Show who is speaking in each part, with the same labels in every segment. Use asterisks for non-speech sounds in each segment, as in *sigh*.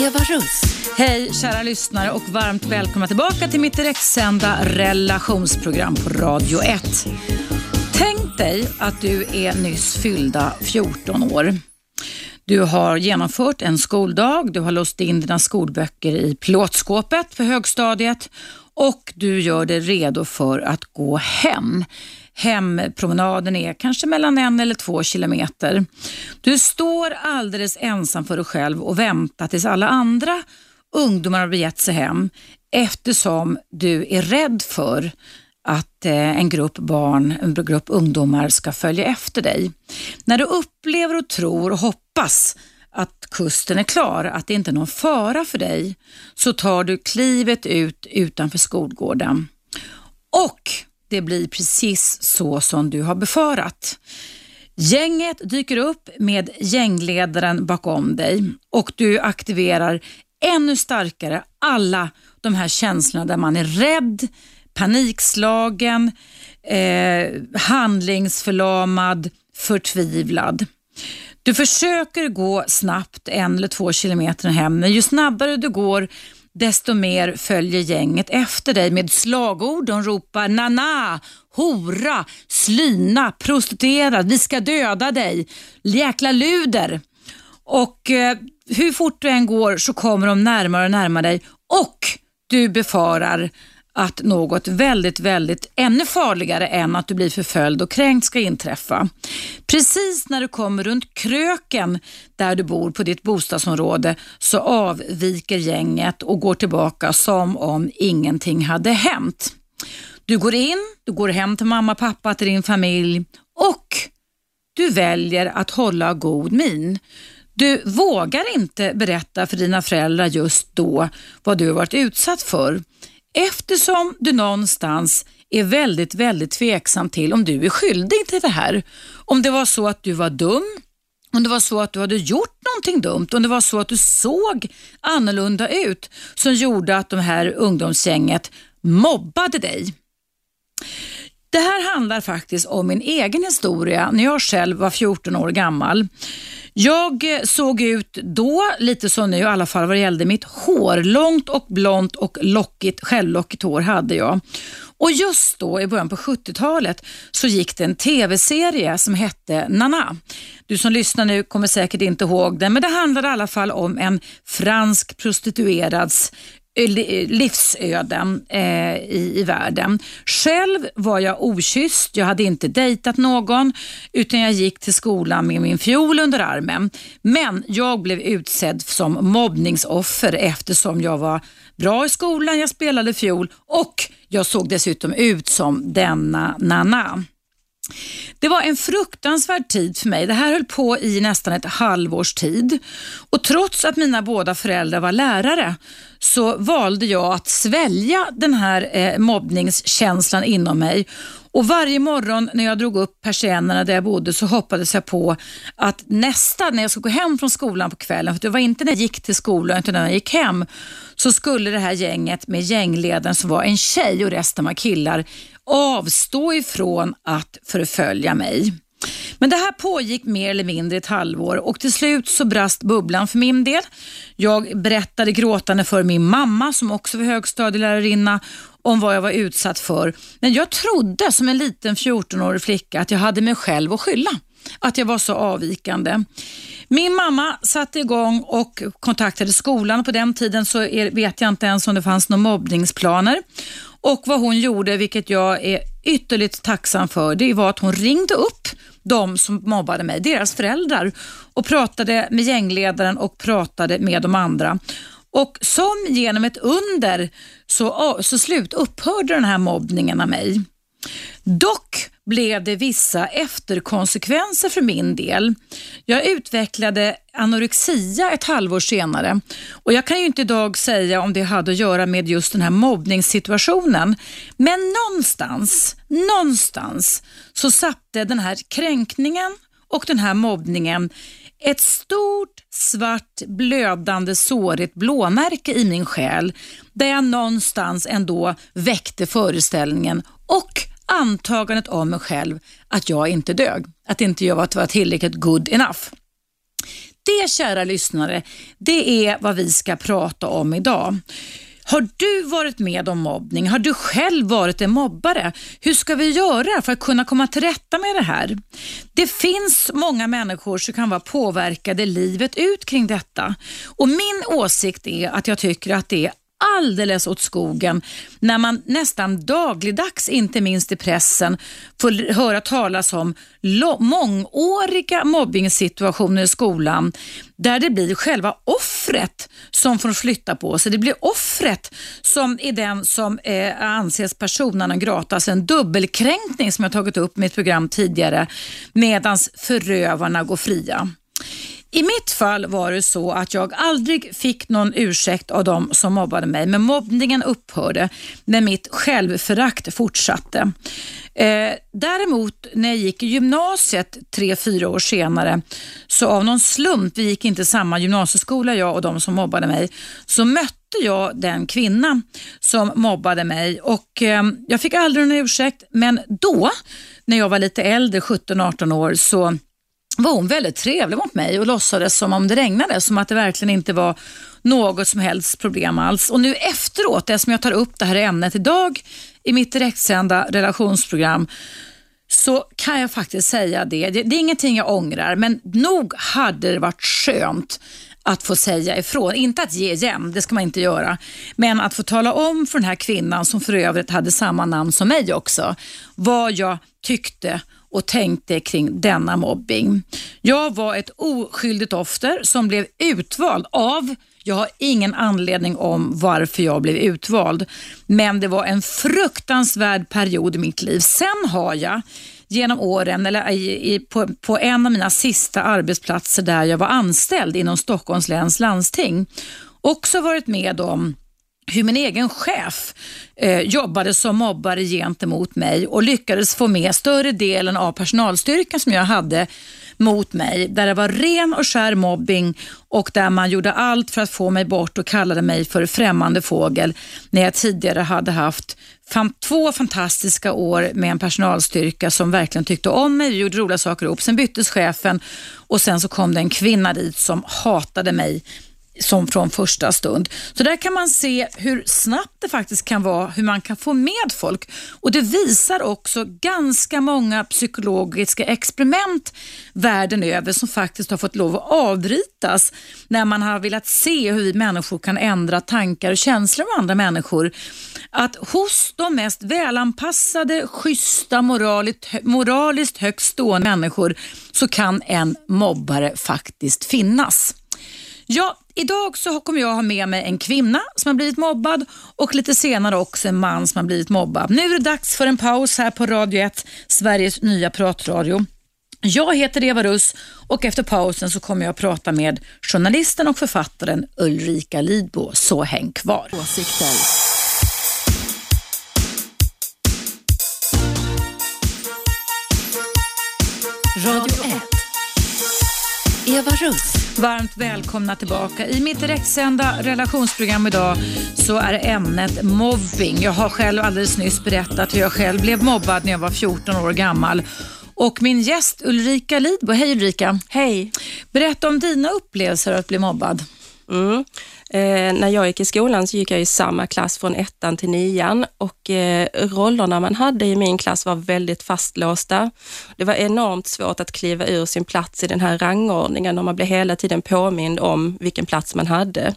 Speaker 1: Eva Russ.
Speaker 2: Hej kära lyssnare och varmt välkomna tillbaka till mitt direktsända relationsprogram på Radio 1. Tänk dig att du är nyss fyllda 14 år. Du har genomfört en skoldag, du har låst in dina skolböcker i plåtskåpet för högstadiet och du gör dig redo för att gå hem. Hempromenaden är kanske mellan en eller två kilometer. Du står alldeles ensam för dig själv och väntar tills alla andra ungdomar har begett sig hem eftersom du är rädd för att eh, en grupp barn, en grupp ungdomar ska följa efter dig. När du upplever och tror och hoppas att kusten är klar, att det inte är någon fara för dig, så tar du klivet ut utanför skolgården. Och det blir precis så som du har befarat. Gänget dyker upp med gängledaren bakom dig och du aktiverar ännu starkare alla de här känslorna där man är rädd, panikslagen, eh, handlingsförlamad, förtvivlad. Du försöker gå snabbt en eller två kilometer hem, men ju snabbare du går desto mer följer gänget efter dig med slagord. De ropar nana, hora, slyna, prostituerad, vi ska döda dig, jäkla luder. Och eh, hur fort du än går så kommer de närmare och närmare dig och du befarar att något väldigt, väldigt ännu farligare än att du blir förföljd och kränkt ska inträffa. Precis när du kommer runt kröken där du bor på ditt bostadsområde så avviker gänget och går tillbaka som om ingenting hade hänt. Du går in, du går hem till mamma, pappa, till din familj och du väljer att hålla god min. Du vågar inte berätta för dina föräldrar just då vad du har varit utsatt för eftersom du någonstans är väldigt, väldigt tveksam till om du är skyldig till det här. Om det var så att du var dum, om det var så att du hade gjort någonting dumt, om det var så att du såg annorlunda ut som gjorde att de här ungdomsgänget mobbade dig. Det här handlar faktiskt om min egen historia när jag själv var 14 år gammal. Jag eh, såg ut då, lite som nu i alla fall vad det gällde mitt hår. Långt och blont och lockigt, självlockigt hår hade jag. Och just då i början på 70-talet så gick det en tv-serie som hette Nana. Du som lyssnar nu kommer säkert inte ihåg den, men det handlade i alla fall om en fransk prostituerads Eh, eh, livsöden eh, i, i världen. Själv var jag okysst, jag hade inte dejtat någon utan jag gick till skolan med min fiol under armen. Men jag blev utsedd som mobbningsoffer eftersom jag var bra i skolan, jag spelade fiol och jag såg dessutom ut som denna Nana. Det var en fruktansvärd tid för mig. Det här höll på i nästan ett halvårs tid. Och trots att mina båda föräldrar var lärare så valde jag att svälja den här eh, mobbningskänslan inom mig. Och Varje morgon när jag drog upp persiennerna där jag bodde så hoppades jag på att nästa, när jag skulle gå hem från skolan på kvällen, för det var inte när jag gick till skolan utan när jag gick hem, så skulle det här gänget med gängledaren som var en tjej och resten var killar avstå ifrån att förfölja mig. Men det här pågick mer eller mindre ett halvår och till slut så brast bubblan för min del. Jag berättade gråtande för min mamma som också var högstadielärarinna om vad jag var utsatt för. Men jag trodde som en liten 14-årig flicka att jag hade mig själv att skylla. Att jag var så avvikande. Min mamma satte igång och kontaktade skolan. På den tiden så vet jag inte ens om det fanns några mobbningsplaner. Och vad hon gjorde, vilket jag är ytterligt tacksam för, det var att hon ringde upp de som mobbade mig, deras föräldrar och pratade med gängledaren och pratade med de andra. Och som genom ett under så, så slut upphörde den här mobbningen av mig. Dock blev det vissa efterkonsekvenser för min del. Jag utvecklade anorexia ett halvår senare och jag kan ju inte idag säga om det hade att göra med just den här mobbningssituationen. Men någonstans, någonstans så satte den här kränkningen och den här mobbningen ett stort svart blödande sårigt blåmärke i min själ där jag någonstans ändå väckte föreställningen och antagandet av mig själv att jag inte dög. Att inte jag var, var tillräckligt good enough. det, kära lyssnare, det är vad vi ska prata om idag. Har du varit med om mobbning? Har du själv varit en mobbare? Hur ska vi göra för att kunna komma till rätta med det här? Det finns många människor som kan vara påverkade livet ut kring detta. Och Min åsikt är att jag tycker att det är alldeles åt skogen när man nästan dagligdags, inte minst i pressen, får höra talas om mångåriga mobbningssituationer i skolan där det blir själva offret som får flytta på sig. Det blir offret som är den som eh, anses persona non grata, alltså en dubbelkränkning som jag tagit upp i mitt program tidigare, medan förövarna går fria. I mitt fall var det så att jag aldrig fick någon ursäkt av de som mobbade mig, men mobbningen upphörde, men mitt självförakt fortsatte. Eh, däremot när jag gick i gymnasiet tre, fyra år senare, så av någon slump, vi gick inte samma gymnasieskola jag och de som mobbade mig, så mötte jag den kvinna som mobbade mig och eh, jag fick aldrig någon ursäkt, men då, när jag var lite äldre, 17-18 år, så var hon väldigt trevlig mot mig och låtsades som om det regnade, som att det verkligen inte var något som helst problem alls. Och nu efteråt, eftersom jag tar upp det här ämnet idag i mitt direktsända relationsprogram, så kan jag faktiskt säga det. det. Det är ingenting jag ångrar, men nog hade det varit skönt att få säga ifrån. Inte att ge igen, det ska man inte göra. Men att få tala om för den här kvinnan, som för övrigt hade samma namn som mig också, vad jag tyckte och tänkte kring denna mobbing. Jag var ett oskyldigt offer som blev utvald av jag har ingen anledning om varför jag blev utvald, men det var en fruktansvärd period i mitt liv. Sen har jag genom åren, eller i, i, på, på, en av mina sista arbetsplatser där jag var anställd inom Stockholms läns landsting, också varit med om hur min egen chef eh, jobbade som mobbare gentemot mig och lyckades få med större delen av personalstyrkan som jag hade mot mig, där det var ren och skär mobbing och där man gjorde allt för att få mig bort och kallade mig för främmande fågel när jag tidigare hade haft två fantastiska år med en personalstyrka som verkligen tyckte om mig, vi gjorde roliga saker ihop. Sen byttes chefen och sen så kom det en kvinna dit som hatade mig som från första stund. Så där kan man se hur snabbt det faktiskt kan vara, hur man kan få med folk. Och Det visar också ganska många psykologiska experiment världen över som faktiskt har fått lov att avbrytas när man har velat se hur vi människor kan ändra tankar och känslor om andra människor. Att hos de mest välanpassade, schyssta, moraliskt, moraliskt högt stående människor så kan en mobbare faktiskt finnas. Ja, idag så kommer jag ha med mig en kvinna som har blivit mobbad och lite senare också en man som har blivit mobbad. Nu är det dags för en paus här på Radio 1, Sveriges nya pratradio. Jag heter Eva Russ och efter pausen så kommer jag att prata med journalisten och författaren Ulrika Lidbo, så häng kvar. Åsikter. Radio 1. Eva Russ. Varmt välkomna tillbaka. I mitt direktsända relationsprogram idag så är ämnet mobbing. Jag har själv alldeles nyss berättat hur jag själv blev mobbad när jag var 14 år gammal. Och min gäst Ulrika Lidbo, hej Ulrika.
Speaker 1: Hej.
Speaker 2: Berätta om dina upplevelser att bli mobbad.
Speaker 1: Mm. Eh, när jag gick i skolan så gick jag i samma klass från ettan till nian och eh, rollerna man hade i min klass var väldigt fastlåsta. Det var enormt svårt att kliva ur sin plats i den här rangordningen och man blev hela tiden påmind om vilken plats man hade.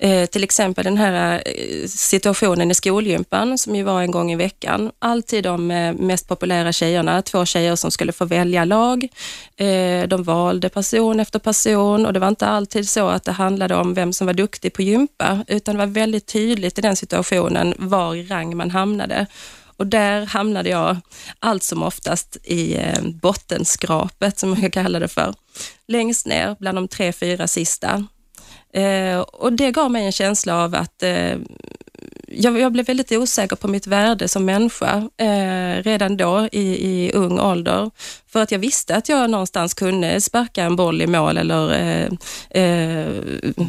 Speaker 1: Eh, till exempel den här eh, situationen i skolgympan som ju var en gång i veckan. Alltid de eh, mest populära tjejerna, två tjejer som skulle få välja lag. Eh, de valde person efter person och det var inte alltid så att det handlade om vem som var duktig på gympa, utan det var väldigt tydligt i den situationen var i rang man hamnade. Och där hamnade jag allt som oftast i eh, bottenskrapet, som jag kallar det för. Längst ner bland de tre, fyra sista. Eh, och Det gav mig en känsla av att eh, jag, jag, blev väldigt osäker på mitt värde som människa eh, redan då i, i, ung ålder. För att jag visste att jag någonstans kunde sparka en boll i mål eller eh, eh,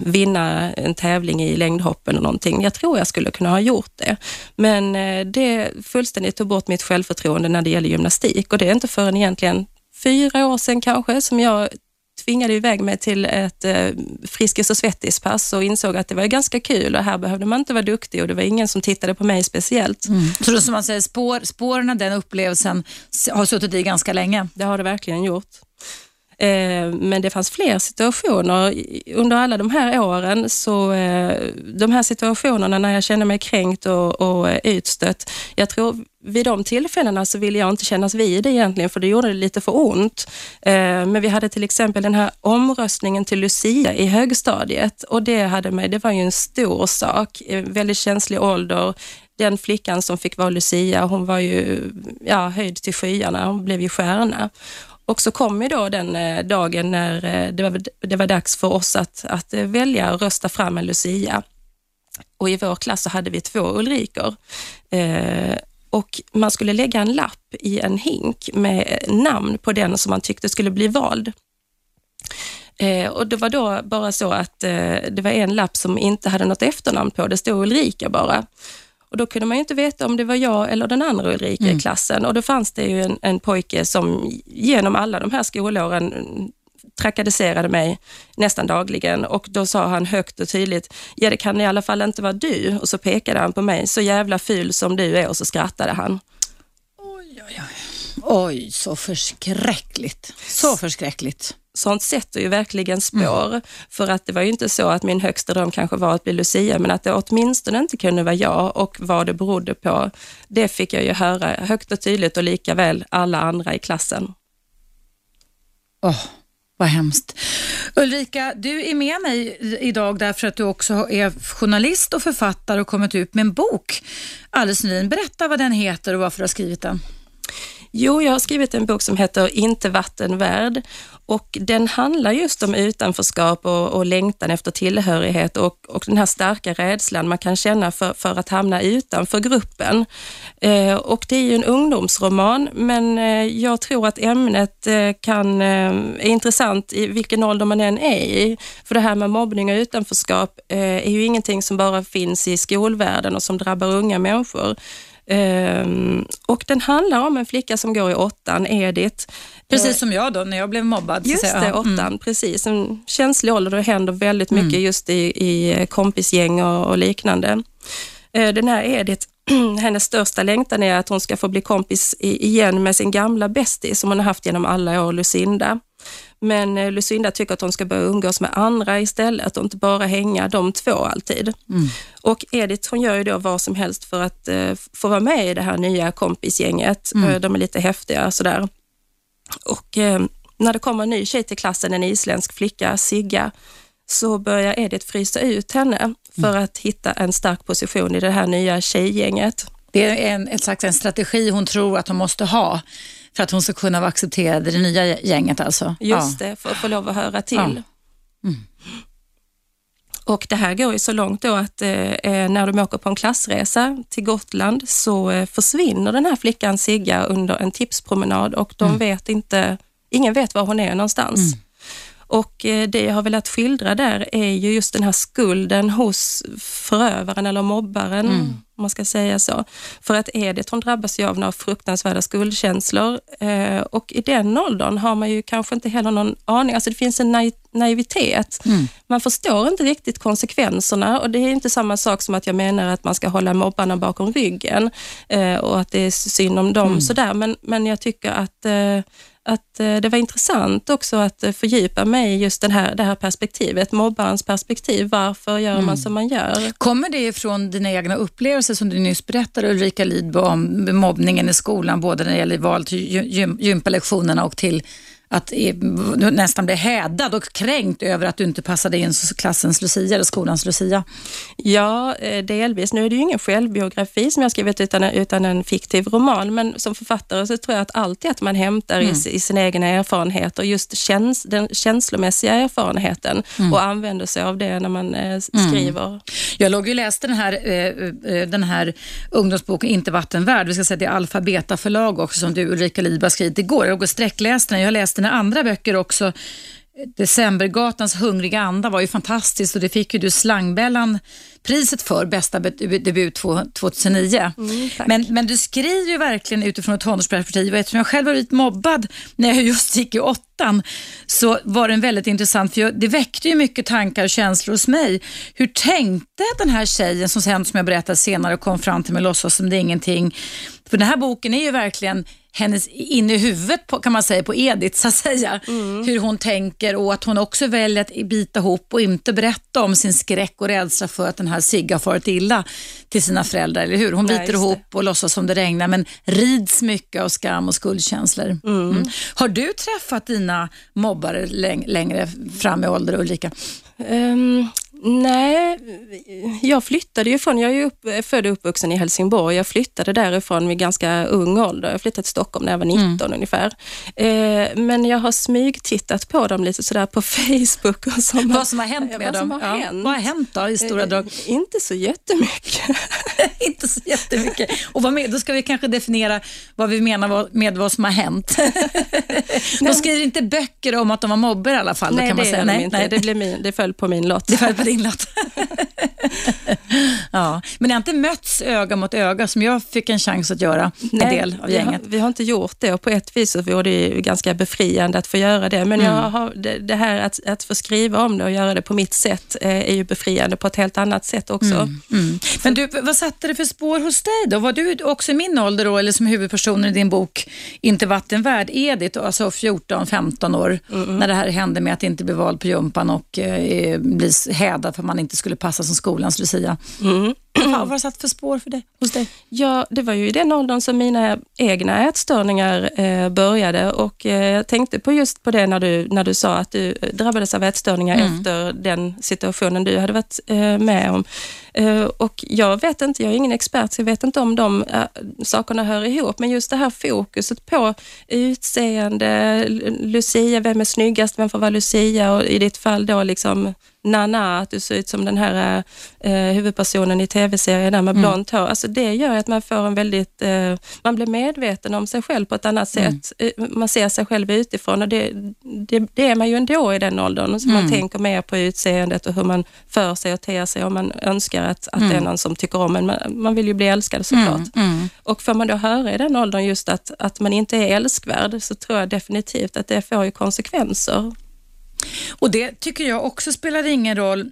Speaker 1: vinna en tävling i längdhopp eller någonting. Jag tror jag skulle kunna ha gjort det. Men eh, det fullständigt tog bort mitt självförtroende när det gäller gymnastik och det är inte förrän egentligen fyra år sedan kanske som jag tvingade iväg mig till ett eh, Friskis och Svettis-pass och insåg att det var ganska kul och här behövde man inte vara duktig och det var ingen som tittade på mig speciellt. Mm.
Speaker 2: Så då, som man säger, spår, spåren av den upplevelsen har suttit i ganska länge?
Speaker 1: Det har det verkligen gjort. Eh, men det fanns fler situationer under alla de här åren. Så eh, de här situationerna när jag kände mig kränkt och, och eh, utstött. Jag tror vid de tillfällena så ville jag inte kännas vid det egentligen, för det gjorde det lite för ont. Men vi hade till exempel den här omröstningen till Lucia i högstadiet och det, hade mig, det var ju en stor sak, väldigt känslig ålder. Den flickan som fick vara Lucia, hon var ju ja, höjd till skyarna, hon blev ju stjärna. Och så kom ju då den eh, dagen när eh, det var, det var dags för oss att, att eh, välja och rösta fram en Lucia. Och i vår klass så hade vi två Ulrikor. Eh, och man skulle lägga en lapp i en hink med namn på den som man tyckte skulle bli vald. Eh, och Det var då bara så att eh, det var en lapp som inte hade något efternamn på, det stod Ulrika bara. Och Då kunde man ju inte veta om det var jag eller den andra Ulrika mm. i klassen och då fanns det ju en, en pojke som genom alla de här skolåren trakasserade mig nästan dagligen och då sa han högt och tydligt, ja det kan i alla fall inte vara du och så pekade han på mig, så jävla ful som du är och så skrattade han.
Speaker 2: Oj, oj, oj. Oj, så förskräckligt. Så förskräckligt
Speaker 1: sånt sätter ju verkligen spår. Mm. För att det var ju inte så att min högsta dröm kanske var att bli Lucia, men att det åtminstone inte kunde vara jag och vad det berodde på, det fick jag ju höra högt och tydligt och lika väl alla andra i klassen.
Speaker 2: Oh, vad hemskt. Ulrika, du är med mig idag därför att du också är journalist och författare och kommit ut med en bok alldeles nyligen. Berätta vad den heter och varför du har skrivit den.
Speaker 1: Jo, jag har skrivit en bok som heter Inte vatten värd och den handlar just om utanförskap och, och längtan efter tillhörighet och, och den här starka rädslan man kan känna för, för att hamna utanför gruppen. Eh, och det är ju en ungdomsroman, men eh, jag tror att ämnet eh, kan, eh, är intressant i vilken ålder man än är i. För det här med mobbning och utanförskap eh, är ju ingenting som bara finns i skolvärlden och som drabbar unga människor. Um, och den handlar om en flicka som går i åttan, Edith.
Speaker 2: Precis som jag då, när jag blev mobbad.
Speaker 1: Just det, mm. åttan, mm. precis. En känslig ålder, det händer väldigt mycket mm. just i, i kompisgäng och, och liknande. Uh, den här Edith, *clears throat* hennes största längtan är att hon ska få bli kompis igen med sin gamla bästis som hon har haft genom alla år, Lucinda. Men eh, Lucinda tycker att hon ska börja umgås med andra istället och inte bara hänga de två alltid. Mm. Och Edith hon gör ju då vad som helst för att uh, få vara med i det här nya kompisgänget. Mm. Uh, de är lite häftiga sådär. Och uh, när det kommer en ny tjej till klassen, en isländsk flicka, Sigga, så börjar Edith frysa ut henne för mm. att hitta en stark position i det här nya tjejgänget.
Speaker 2: Det är en, ett slags en strategi hon tror att hon måste ha för att hon ska kunna vara accepterad i det nya gänget alltså?
Speaker 1: Just ja. det, för att få lov att höra till. Ja. Mm. Och det här går ju så långt då att eh, eh, när de åker på en klassresa till Gotland så eh, försvinner den här flickan Sigga under en tipspromenad och de mm. vet inte, ingen vet var hon är någonstans. Mm. Och eh, det jag har velat skildra där är ju just den här skulden hos förövaren eller mobbaren, mm. Om man ska säga så. För att Edith hon drabbas ju av några fruktansvärda skuldkänslor eh, och i den åldern har man ju kanske inte heller någon aning, alltså det finns en naivitet. Mm. Man förstår inte riktigt konsekvenserna och det är inte samma sak som att jag menar att man ska hålla mobbarna bakom ryggen eh, och att det är synd om dem mm. sådär, men, men jag tycker att att eh, det var intressant också att eh, fördjupa mig i just den här, det här perspektivet, mobbarens perspektiv. Varför gör mm. man som man gör?
Speaker 2: Kommer det ifrån dina egna upplevelser som du nyss berättade Ulrika Lidbo om mobbningen i skolan, både när det gäller val till gympalektionerna och till att nästan bli hädad och kränkt över att du inte passade in som klassens Lucia eller skolans Lucia?
Speaker 1: Ja, eh, delvis. Nu är det ju ingen självbiografi som jag skrivit utan, utan en fiktiv roman, men som författare så tror jag att alltid att man hämtar mm. i, i sin egen erfarenhet och just käns, den känslomässiga erfarenheten mm. och använder sig av det när man eh, mm. skriver. Mm.
Speaker 2: Jag låg och läste den här, eh, eh, den här ungdomsboken Inte vattenvärd. Vi ska säga det är Alfabeta förlag också som du Ulrika Lidberg skrivit igår. Jag låg och sträckläste den. Jag läste dina andra böcker också Decembergatans hungriga anda var ju fantastiskt och det fick ju du Slangbällan priset för, bästa debut 2009. Mm, men, men du skriver ju verkligen utifrån ett tonårsperspektiv och eftersom jag själv var lite mobbad när jag just gick i åttan så var den väldigt intressant för jag, det väckte ju mycket tankar och känslor hos mig. Hur tänkte den här tjejen som sen som jag berättade senare kom fram till mig låtsas som det är ingenting. För den här boken är ju verkligen hennes inne i huvudet på, kan man säga på Edith så att säga. Mm. Hur hon tänker och att hon också väljer att bita ihop och inte berätta om sin skräck och rädsla för att den här Sigge har farit illa till sina föräldrar, eller hur? Hon biter Nej, ihop och låtsas som det regnar men rids mycket av skam och skuldkänslor. Mm. Mm. Har du träffat dina mobbare längre fram i ålder Ulrika? Um,
Speaker 1: Nej, jag flyttade ju från, jag är upp, född och uppvuxen i Helsingborg. Jag flyttade därifrån vid ganska ung ålder. Jag flyttade till Stockholm när jag var 19 mm. ungefär. Eh, men jag har smygtittat på dem lite sådär på *laughs* Facebook. Och
Speaker 2: som vad som har hänt med dem? Har ja. hänt. Vad har hänt då i stora drag?
Speaker 1: Eh, inte så jättemycket. *laughs*
Speaker 2: inte så jättemycket. Och vad med, då ska vi kanske definiera vad vi menar med vad som har hänt. *laughs* de skriver inte böcker om att de var mobbar i alla fall.
Speaker 1: Nej,
Speaker 2: kan
Speaker 1: man det säga. Nej, inte. Det, blev min, det föll på min lott.
Speaker 2: Det föll på din lott. *laughs* ja. Men ni har inte mötts öga mot öga som jag fick en chans att göra, Nej, en del av gänget?
Speaker 1: Vi har, vi har inte gjort det och på ett vis så var det ganska befriande att få göra det. Men mm. jag har, det, det, här att, att få skriva om det och göra det på mitt sätt eh, är ju befriande på ett helt annat sätt också. Mm. Mm.
Speaker 2: Men du, vad satte det för spår hos dig då? Var du också i min ålder då, eller som huvudpersonen i din bok Inte vattenvärd, Edith, alltså 14-15 år, mm. när det här hände med att inte bli vald på jumpan och eh, bli hädad för att man inte skulle passa som skolans Lucia. Mm. Vad har det satt för spår för dig, hos dig?
Speaker 1: Ja, det var ju i den åldern som mina egna ätstörningar eh, började och eh, jag tänkte på just på det när du, när du sa att du drabbades av ätstörningar mm. efter den situationen du hade varit eh, med om. Eh, och jag vet inte, jag är ingen expert, så jag vet inte om de äh, sakerna hör ihop, men just det här fokuset på utseende, Lucia, vem är snyggast, vem får vara Lucia och i ditt fall då liksom Nana, att du ser ut som den här eh, huvudpersonen i tv-serien där med mm. blont hår. Alltså det gör att man får en väldigt, eh, man blir medveten om sig själv på ett annat mm. sätt. Eh, man ser sig själv utifrån och det, det, det, är man ju ändå i den åldern. Så mm. Man tänker mer på utseendet och hur man för sig och ter sig och man önskar att, att mm. det är någon som tycker om en. Man, man vill ju bli älskad såklart. Mm. Mm. Och får man då höra i den åldern just att, att man inte är älskvärd så tror jag definitivt att det får ju konsekvenser.
Speaker 2: Och det tycker jag också spelar ingen roll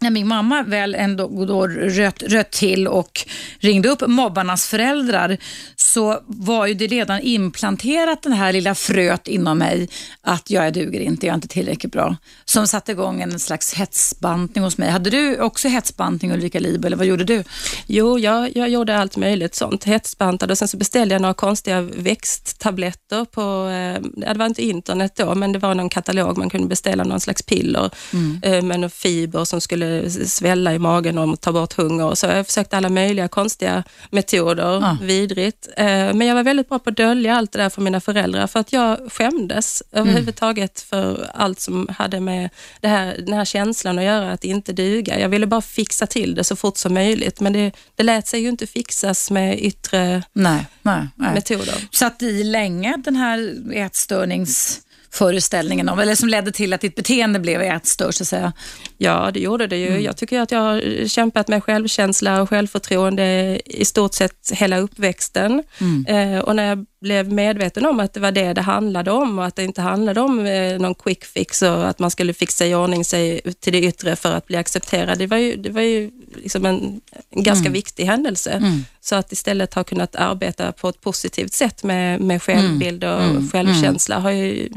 Speaker 2: när min mamma väl ändå då röt, röt till och ringde upp mobbarnas föräldrar så var ju det redan implanterat den här lilla fröet inom mig att jag duger inte, jag är inte tillräckligt bra. Som satte igång en slags hetsbantning hos mig. Hade du också hetsbantning Ulrika Liebe eller vad gjorde du?
Speaker 1: Jo, jag, jag gjorde allt möjligt sånt. Hetsbantade och sen så beställde jag några konstiga växttabletter på, eh, det var inte internet då, men det var någon katalog man kunde beställa någon slags piller mm. Eh, med någon fiber som skulle svälla i magen och ta bort hunger. Så jag försökte alla möjliga konstiga metoder, ja. vidrigt. Eh, men jag var väldigt bra på att dölja allt det där för mina föräldrar för att jag skämdes mm. överhuvudtaget för allt som hade med det här, den här känslan att göra, att inte duga. Jag ville bara fixa till det så fort som möjligt, men det, det lät sig ju inte fixas med yttre nej, nej, nej. metoder.
Speaker 2: Satt i länge den här ätstörnings föreställningen om, eller som ledde till att ditt beteende blev ätstört så att säga?
Speaker 1: Ja, det gjorde det ju. Mm. Jag tycker att jag har kämpat med självkänsla och självförtroende i stort sett hela uppväxten. Mm. Eh, och när jag blev medveten om att det var det det handlade om och att det inte handlade om eh, någon quick fix och att man skulle fixa i ordning sig till det yttre för att bli accepterad. Det var ju, det var ju liksom en, en ganska mm. viktig händelse. Mm. Så att istället ha kunnat arbeta på ett positivt sätt med, med självbild och mm. mm. självkänsla har ju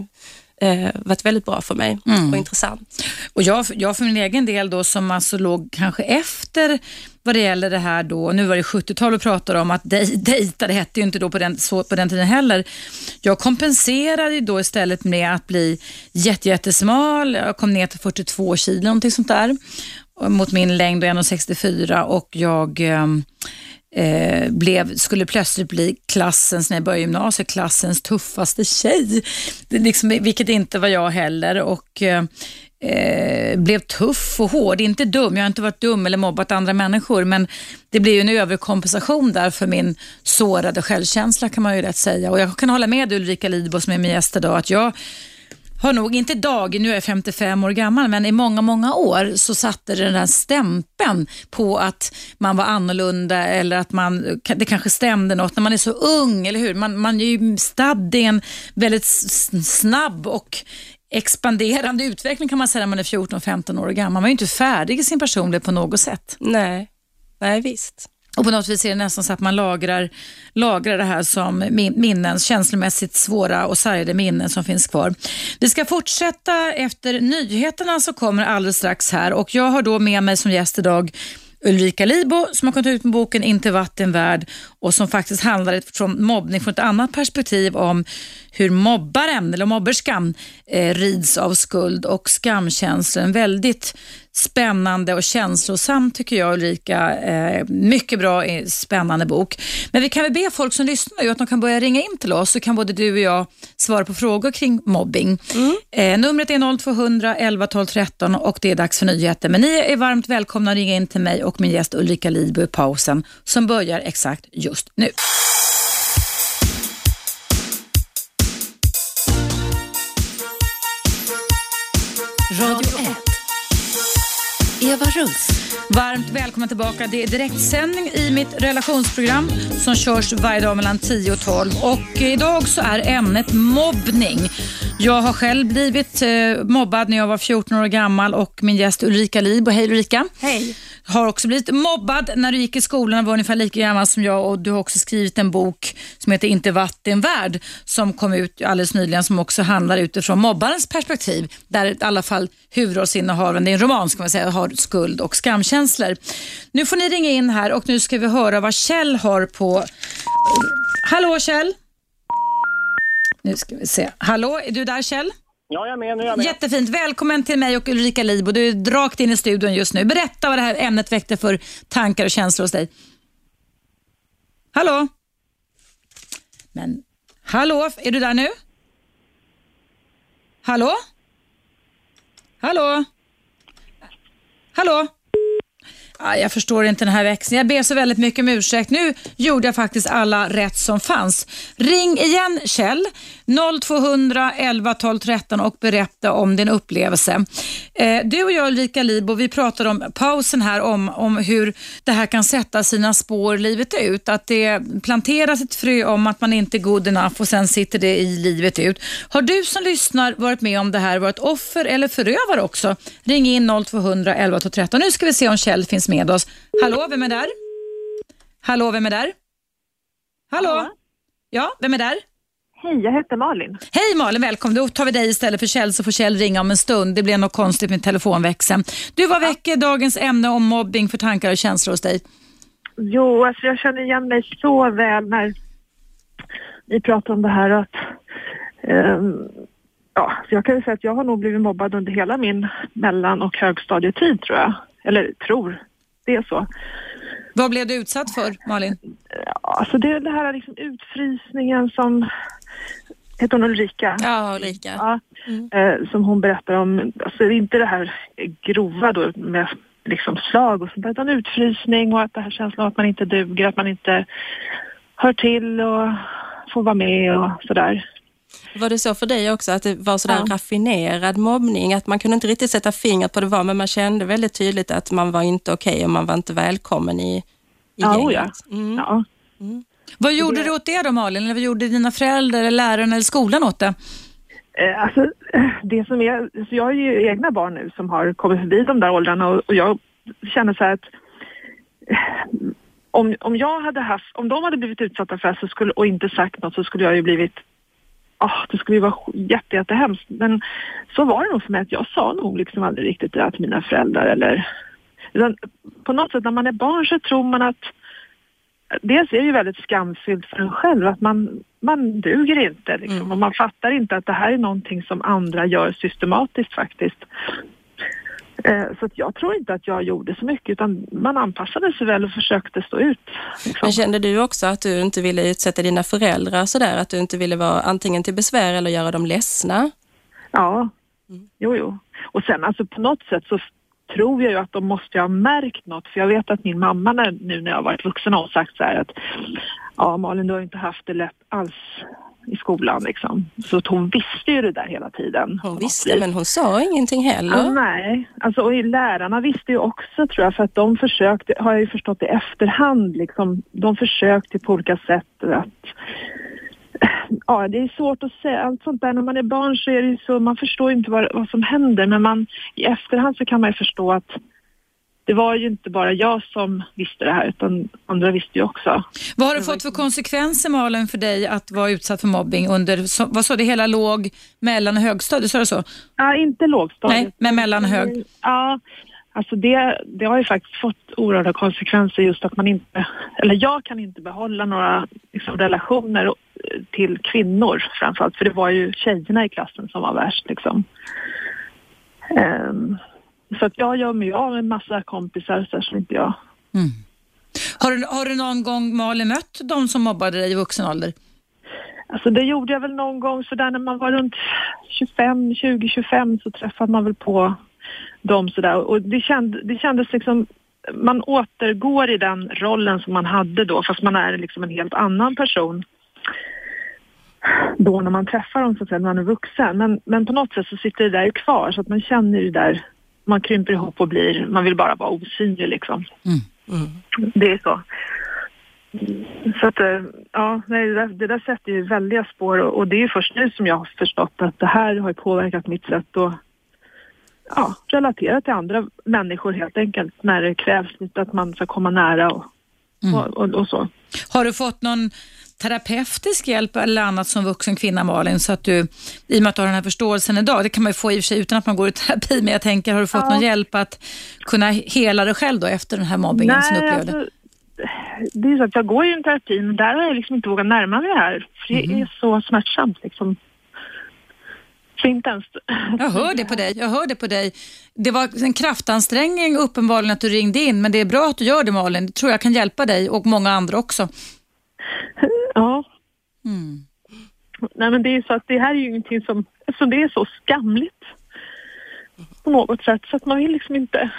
Speaker 1: eh, varit väldigt bra för mig mm. och intressant.
Speaker 2: Och jag, jag för min egen del då som alltså låg kanske efter vad det gäller det här då, nu var det 70-tal och pratade om att *laughs* dejta, det hette ju inte då på den, så på den tiden heller. Jag kompenserade då istället med att bli jättesmal, jag kom ner till 42 kilo, någonting sånt där, mot min längd och 1,64 och jag ehm, eh, blev, skulle plötsligt bli klassens, när jag började gymnasiet, klassens tuffaste tjej. Det liksom, vilket inte var jag heller. Och eh, eh, blev tuff och hård. Inte dum, jag har inte varit dum eller mobbat andra människor, men det blir ju en överkompensation där för min sårade självkänsla kan man ju rätt säga. Och jag kan hålla med Ulrika Lidbo som är min gäst idag, att jag har nog, inte idag, nu är jag 55 år gammal, men i många, många år så satte den där stämpeln på att man var annorlunda eller att man, det kanske stämde något när man är så ung, eller hur? Man, man är ju stadd i en väldigt snabb och expanderande utveckling kan man säga när man är 14-15 år gammal. Man är ju inte färdig i sin personlighet på något sätt.
Speaker 1: Nej, Nej visst.
Speaker 2: Och på något vis är det nästan så att man lagrar, lagrar det här som minnen, känslomässigt svåra och sargade minnen som finns kvar. Vi ska fortsätta efter nyheterna som kommer alldeles strax här och jag har då med mig som gäst idag Ulrika Libo som har kommit ut med boken Inte vatten värd och som faktiskt handlar från mobbning från ett annat perspektiv om hur mobbaren eller mobberskan eh, rids av skuld och skamkänslor. En väldigt spännande och känslosam tycker jag Ulrika. Eh, mycket bra, eh, spännande bok. Men vi kan väl be folk som lyssnar att de kan börja ringa in till oss så kan både du och jag svara på frågor kring mobbing. Mm. Eh, numret är 0200 11 12 13 och det är dags för nyheter. Men ni är varmt välkomna att ringa in till mig och min gäst Ulrika Lidbo i pausen som börjar exakt just nu. Radio 1. Eva Russ. Varmt välkomna tillbaka. Det är direktsändning i mitt relationsprogram som körs varje dag mellan 10 och 12. Och idag så är ämnet mobbning. Jag har själv blivit eh, mobbad när jag var 14 år gammal och min gäst Ulrika Libo. Hej Ulrika.
Speaker 1: Hej.
Speaker 2: Har också blivit mobbad när du gick i skolan och var ungefär lika gammal som jag och du har också skrivit en bok som heter Inte vatten värd som kom ut alldeles nyligen som också handlar utifrån mobbarens perspektiv där i alla fall huvudrollsinnehavaren, det är en roman ska man säga, har skuld och skamkänslor. Nu får ni ringa in här och nu ska vi höra vad Kjell har på... Hallå Kjell? Nu ska vi se. Hallå, är du där Kjell?
Speaker 3: Ja, jag är med. Nu är jag med.
Speaker 2: Jättefint. Välkommen till mig och Ulrika Libo. Du är rakt in i studion just nu. Berätta vad det här ämnet väckte för tankar och känslor hos dig. Hallå? Men, hallå, är du där nu? Hallå? Hallå? Hallå? Ah, jag förstår inte den här växeln. Jag ber så väldigt mycket om ursäkt. Nu gjorde jag faktiskt alla rätt som fanns. Ring igen Kjell, 0200 11 12 13 och berätta om din upplevelse. Eh, du och jag Ulrika Libo, vi pratade om pausen här om, om hur det här kan sätta sina spår livet ut. Att det planteras ett frö om att man inte är good enough och sen sitter det i livet ut. Har du som lyssnar varit med om det här, varit offer eller förövare också? Ring in 0200 11 12 13. Nu ska vi se om Kjell finns med oss. Hallå, vem är där? Hallå, vem är där? Hallå? Ja, vem är där?
Speaker 4: Hej, jag heter Malin.
Speaker 2: Hej Malin, välkommen. Då tar vi dig istället för Kjell så får Kjell ringa om en stund. Det blev något konstigt med telefonväxeln. Du, vad väcker dagens ämne om mobbing för tankar och känslor hos dig?
Speaker 4: Jo, alltså jag känner igen mig så väl när ni pratar om det här att um, ja, jag kan säga att jag har nog blivit mobbad under hela min mellan och högstadietid tror jag. Eller tror, det är så.
Speaker 2: Vad blev du utsatt för, Malin?
Speaker 4: Alltså det är det här liksom utfrysningen som Heter hon Ulrika?
Speaker 1: Ja, Ulrika.
Speaker 4: Ja, mm. eh, som hon berättar om. Alltså inte det här grova då med liksom slag och sånt utan utfrysning och att det här känslan av att man inte duger, att man inte hör till och får vara med och sådär.
Speaker 1: Var det så för dig också, att det var sådär ja. raffinerad mobbning? Att man kunde inte riktigt sätta fingret på det var, men man kände väldigt tydligt att man var inte okej okay och man var inte välkommen i, i
Speaker 4: ja,
Speaker 1: gänget?
Speaker 4: Ja. Mm. ja.
Speaker 2: Mm. Vad gjorde det... du åt det då Malin? Eller vad gjorde dina föräldrar, eller läraren eller skolan åt det?
Speaker 4: Eh, alltså, det som är, så jag har ju egna barn nu som har kommit förbi de där åldrarna och, och jag känner så här att eh, om, om jag hade haft, om de hade blivit utsatta för det så skulle, och inte sagt något så skulle jag ju blivit oh, det skulle ju vara jätte, jättehemskt. Men så var det nog för mig att jag sa nog liksom aldrig riktigt det till mina föräldrar eller på något sätt när man är barn så tror man att dels är det ju väldigt skamfyllt för en själv att man, man duger inte liksom, mm. och man fattar inte att det här är någonting som andra gör systematiskt faktiskt. Eh, så jag tror inte att jag gjorde så mycket utan man anpassade sig väl och försökte stå ut.
Speaker 1: Liksom. Men kände du också att du inte ville utsätta dina föräldrar sådär, att du inte ville vara antingen till besvär eller göra dem ledsna?
Speaker 4: Ja, mm. jo jo. Och sen alltså på något sätt så tror jag ju att de måste ha märkt något för jag vet att min mamma när, nu när jag varit vuxen har sagt så här att ja Malin du har inte haft det lätt alls i skolan. Liksom. Så hon visste ju det där hela tiden.
Speaker 1: Hon visste, men hon sa ingenting heller.
Speaker 4: Ja, nej, alltså, och lärarna visste ju också tror jag, för att de försökte, har jag ju förstått i efterhand, liksom, de försökte på olika sätt att Ja, det är svårt att säga. Allt sånt där, när man är barn så är det ju så, man förstår inte vad, vad som händer, men man, i efterhand så kan man ju förstå att det var ju inte bara jag som visste det här utan andra visste ju också.
Speaker 2: Vad har det fått för konsekvenser Malin för dig att vara utsatt för mobbing under, vad sa du, hela låg, mellan och högstadiet, sa du så?
Speaker 4: Ja, inte lågstadiet.
Speaker 2: Nej, men mellan och hög?
Speaker 4: Ja, alltså det, det har ju faktiskt fått oerhörda konsekvenser just att man inte, eller jag kan inte behålla några liksom, relationer till kvinnor framförallt, för det var ju tjejerna i klassen som var värst liksom. Um, så att jag gör mig av en massa kompisar, särskilt inte jag. Mm.
Speaker 2: Har, du, har du någon gång Malin mött de som mobbade dig i vuxen ålder?
Speaker 4: Alltså det gjorde jag väl någon gång sådär när man var runt 25, 20-25 så träffade man väl på dem sådär och det, känd, det kändes liksom man återgår i den rollen som man hade då fast man är liksom en helt annan person då när man träffar dem så att säga, när man är vuxen. Men, men på något sätt så sitter det där kvar så att man känner det där man krymper ihop och blir, man vill bara vara osynlig liksom. Mm. Mm. Det är så. Så att, eh, ja, nej, det, där, det där sätter ju väldiga spår och, och, det är ju först nu som jag har förstått att det här har påverkat mitt sätt att ja, relatera till andra människor helt enkelt när det krävs lite att man ska komma nära och, mm. och, och, och så.
Speaker 2: Har du fått någon terapeutisk hjälp eller annat som vuxen kvinna Malin, så att du, i och med att du har den här förståelsen idag, det kan man ju få i och för sig utan att man går i terapi, men jag tänker, har du fått ja. någon hjälp att kunna hela dig själv då efter den här mobbingen
Speaker 4: Nej,
Speaker 2: som du upplevde?
Speaker 4: Alltså, det är så att jag går ju en terapi, men där har jag liksom inte vågat närma mig det här, för det mm. är så smärtsamt liksom. Så inte ens...
Speaker 2: Jag hör det på dig. Jag hör det på dig. Det var en kraftansträngning uppenbarligen att du ringde in, men det är bra att du gör det Malin. Det tror jag kan hjälpa dig och många andra också. *laughs*
Speaker 4: Ja. Mm. Nej men det är så att det här är ju ingenting som, alltså det är så skamligt på något sätt så att man vill liksom inte,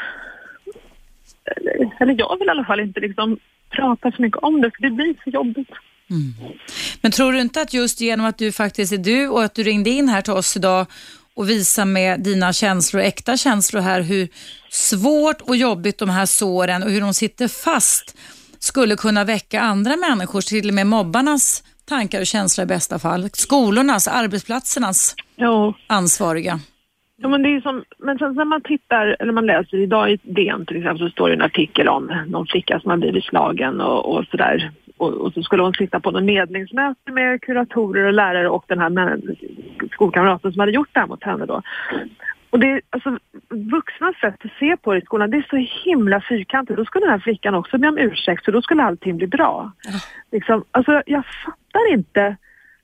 Speaker 4: eller, eller jag vill i alla fall inte liksom prata så mycket om det för det blir så jobbigt. Mm.
Speaker 2: Men tror du inte att just genom att du faktiskt är du och att du ringde in här till oss idag och visar med dina känslor, äkta känslor här, hur svårt och jobbigt de här såren och hur de sitter fast skulle kunna väcka andra människors, till och med mobbarnas tankar och känslor i bästa fall. Skolornas, arbetsplatsernas
Speaker 4: jo.
Speaker 2: ansvariga.
Speaker 4: Ja, men, det är som, men sen när man tittar, eller man läser idag i DN till exempel så står det en artikel om någon flicka som har blivit slagen och, och sådär. Och, och, så skulle hon sitta på någon medlingsmöte med kuratorer och lärare och den här skolkamraten som hade gjort det här mot henne då. Och det, alltså, vuxnas sätt att se på det i skolan, det är så himla fyrkantigt. Då skulle den här flickan också be om ursäkt, så då skulle allting bli bra. Liksom, alltså, jag fattar inte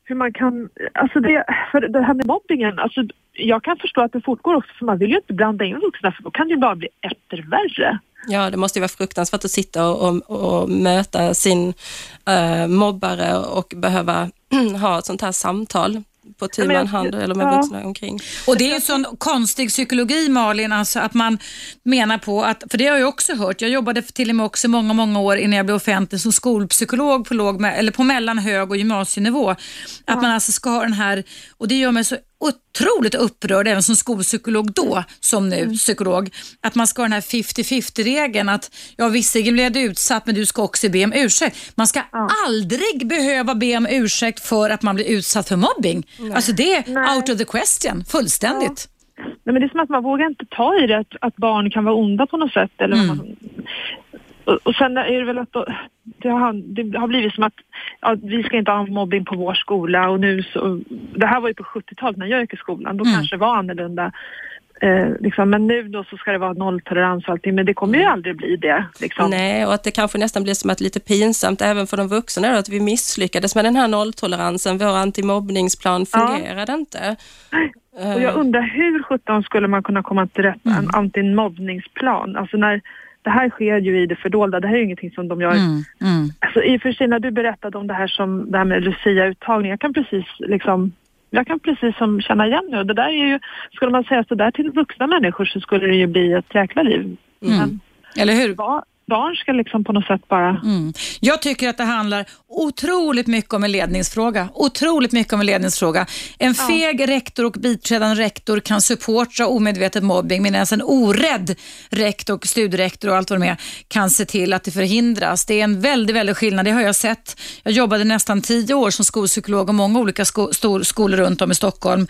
Speaker 4: hur man kan... Alltså det, för det här med mobbingen, alltså, jag kan förstå att det fortgår också, för man vill ju inte blanda in vuxna, för då kan det ju bara bli etter värre.
Speaker 1: Ja, det måste ju vara fruktansvärt att sitta och, och, och möta sin uh, mobbare och behöva *clears throat* ha ett sånt här samtal på tu man hand eller med ja. vuxna omkring.
Speaker 2: Och det är en sån konstig psykologi Malin, alltså att man menar på att, för det har jag också hört, jag jobbade till och med också många, många år innan jag blev offentlig som skolpsykolog på, låg, eller på mellan, hög och gymnasienivå. Att ja. man alltså ska ha den här, och det gör mig så otroligt upprörd, även som skolpsykolog då, som nu mm. psykolog, att man ska ha den här 50-50-regeln att ja, visserligen blev du utsatt men du ska också be om ursäkt. Man ska ja. aldrig behöva be om ursäkt för att man blir utsatt för mobbing. Nej. Alltså det är Nej. out of the question, fullständigt.
Speaker 4: Ja. Nej, men det är som att man vågar inte ta i det, att, att barn kan vara onda på något sätt. Eller mm. man, och, och sen är det väl att då, det, har, det har blivit som att ja, vi ska inte ha mobbing på vår skola och nu så, det här var ju på 70-talet när jag gick i skolan, då mm. kanske det var annorlunda. Eh, liksom, men nu då så ska det vara nolltolerans och allting, men det kommer ju aldrig bli det. Liksom.
Speaker 1: Nej, och att det kanske nästan blir som att lite pinsamt även för de vuxna då, att vi misslyckades med den här nolltoleransen. Vår antimobbningsplan fungerade ja. inte.
Speaker 4: Och jag undrar hur sjutton skulle man kunna komma till rätta med mm. en antimobbningsplan? Alltså när det här sker ju i det fördolda. Det här är ju ingenting som de gör. Mm, mm. Alltså, I och för sig när du berättade om det här som det här med Lucia-uttagning, jag kan precis liksom jag kan precis som känna igen nu. Det där är ju, skulle man säga så där till vuxna människor så skulle det ju bli ett jäkla liv.
Speaker 2: Mm. Men, Eller hur?
Speaker 4: Var, barn ska liksom på något sätt bara...
Speaker 2: Mm. Jag tycker att det handlar otroligt mycket om en ledningsfråga. Otroligt mycket om en ledningsfråga. En feg ja. rektor och biträdande rektor kan supporta omedvetet mobbing medan en orädd rektor och studierektor och allt vad det är kan se till att det förhindras. Det är en väldigt, väldigt skillnad. Det har jag sett. Jag jobbade nästan tio år som skolpsykolog och många olika sko stor skolor runt om i Stockholm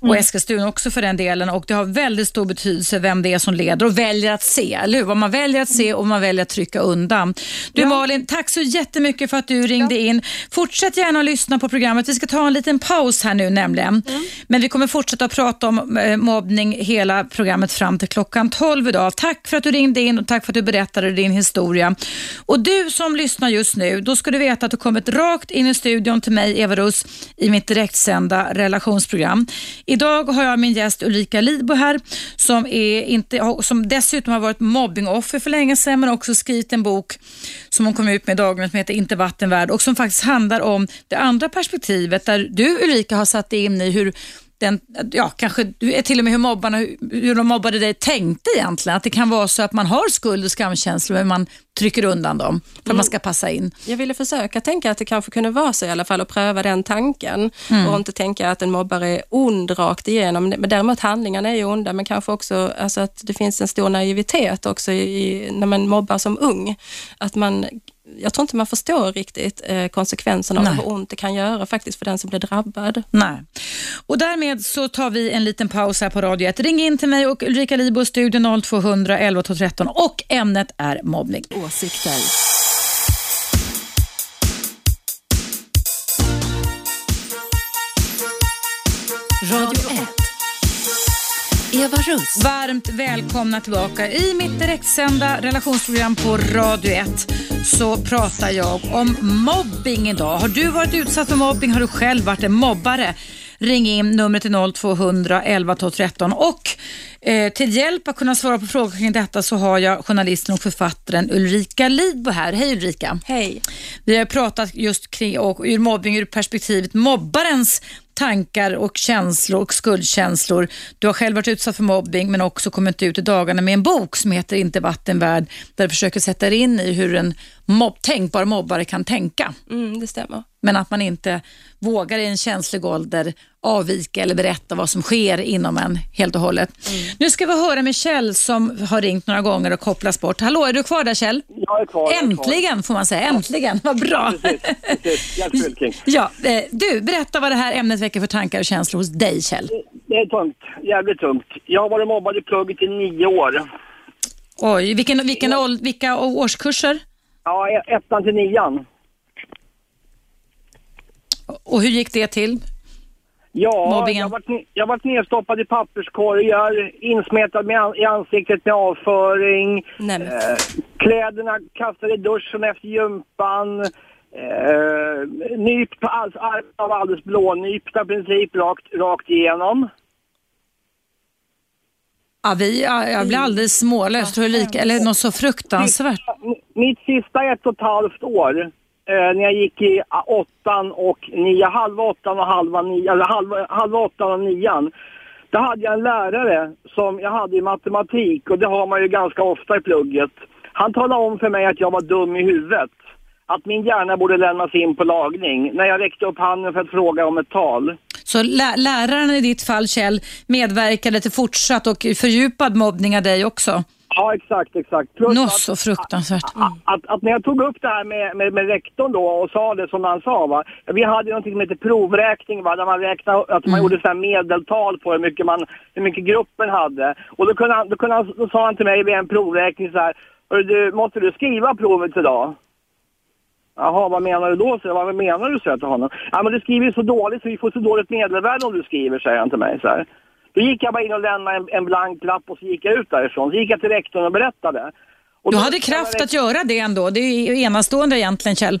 Speaker 2: och mm. Eskilstuna också för den delen och det har väldigt stor betydelse vem det är som leder och väljer att se, eller hur? Vad man väljer att se och man väljer att trycka undan. Du ja. Malin, tack så jättemycket för att du ringde ja. in. Fortsätt gärna att lyssna på programmet. Vi ska ta en liten paus här nu nämligen. Mm. Men vi kommer fortsätta att prata om eh, mobbning hela programmet fram till klockan 12 idag. Tack för att du ringde in och tack för att du berättade din historia. Och du som lyssnar just nu, då ska du veta att du kommit rakt in i studion till mig, Eva Russ, i mitt direktsända relationsprogram. Idag har jag min gäst Ulrika Lidbo här som, är inte, som dessutom har varit mobbingoffer för länge sedan men också skrivit en bok som hon kom ut med dagligen som heter Inte vatten värd och som faktiskt handlar om det andra perspektivet där du Ulrika har satt dig in i hur den, ja, kanske till och med hur, mobbarna, hur de mobbade dig tänkte egentligen. Att det kan vara så att man har skuld och skamkänslor men man trycker undan dem för att mm. man ska passa in.
Speaker 1: Jag ville försöka tänka att det kanske kunde vara så i alla fall och pröva den tanken mm. och inte tänka att en mobbare är ond rakt igenom. Men däremot handlingarna är ju onda men kanske också alltså att det finns en stor naivitet också i, när man mobbar som ung. Att man jag tror inte man förstår riktigt eh, konsekvenserna av hur ont det kan göra faktiskt för den som blir drabbad.
Speaker 2: Nej. Och därmed så tar vi en liten paus här på Radio 1. Ring in till mig och Ulrika Libo, studion 0200 11 13 och ämnet är mobbning. Åsikter. Radio 1. Eva Russ. Varmt välkomna tillbaka. I mitt direktsända relationsprogram på Radio 1 så pratar jag om mobbing idag. Har du varit utsatt för mobbing? Har du själv varit en mobbare? Ring in numret till 0200 11 12 13 och eh, till hjälp att kunna svara på frågor kring detta så har jag journalisten och författaren Ulrika Lidbo här. Hej Ulrika.
Speaker 1: Hej.
Speaker 2: Vi har pratat just kring och ur mobbing ur perspektivet mobbarens tankar och känslor och skuldkänslor. Du har själv varit utsatt för mobbing men också kommit ut i dagarna med en bok som heter Inte vattenvärd där du försöker sätta dig in i hur en mobb, tänkbar mobbare kan tänka.
Speaker 1: Mm, det stämmer.
Speaker 2: Men att man inte vågar i en känslig ålder avvika eller berätta vad som sker inom en helt och hållet. Mm. Nu ska vi höra med Kjell som har ringt några gånger och kopplas bort. Hallå, är du kvar där Kjell?
Speaker 3: Jag är kvar.
Speaker 2: Äntligen
Speaker 3: kvar.
Speaker 2: får man säga, äntligen. Vad bra.
Speaker 3: Precis, precis. *laughs*
Speaker 2: ja, eh, du, berätta vad det här ämnet väcker för tankar och känslor hos dig Kjell.
Speaker 3: Det är tungt, jävligt tungt. Jag har varit mobbad i plugget i nio år.
Speaker 2: Oj, vilken, vilken, ja. vilka årskurser?
Speaker 3: Ja, ettan till nian.
Speaker 2: Och hur gick det till?
Speaker 3: Ja, Mobbingen. jag varit, jag varit nedstoppad i papperskorgar, insmetad med, i ansiktet med avföring, eh, kläderna kastade i duschen efter gympan, eh, nypt på all, armen var alldeles blånypta princip rakt, rakt igenom.
Speaker 2: Ja, vi, jag blir alldeles smålös, tror lika, eller något så fruktansvärt.
Speaker 3: Mitt, mitt sista ett och ett halvt år eh, när jag gick i åttan och nian, halva åttan och halva nian, eller halva, halva åttan och nian. Då hade jag en lärare som jag hade i matematik och det har man ju ganska ofta i plugget. Han talade om för mig att jag var dum i huvudet. Att min hjärna borde lämnas in på lagning när jag räckte upp handen för att fråga om ett tal.
Speaker 2: Så lä läraren i ditt fall, Kjell, medverkade till fortsatt och fördjupad mobbning av dig också?
Speaker 3: Ja, exakt, exakt.
Speaker 2: Plus Nå, så fruktansvärt.
Speaker 3: Mm. Att, att, att, när jag tog upp det här med, med, med rektorn då och sa det som han sa, va? vi hade någonting som heter provräkning, va? där man räknade, att man mm. gjorde så här medeltal på hur mycket, man, hur mycket gruppen hade. Och då, kunde han, då, kunde han, då sa han till mig vid en provräkning så här, du, måste du skriva provet idag? Jaha, vad menar du då? Så, vad menar du? Så till honom. Ja, men du skriver så dåligt så vi får så dåligt medelvärde om du skriver, säger han till mig. Så här. Då gick jag bara in och lämnade en, en blank lapp och så gick jag ut därifrån. Så gick jag till rektorn och berättade. Och
Speaker 2: du hade kraft att göra det ändå. Det är ju enastående egentligen, Kjell.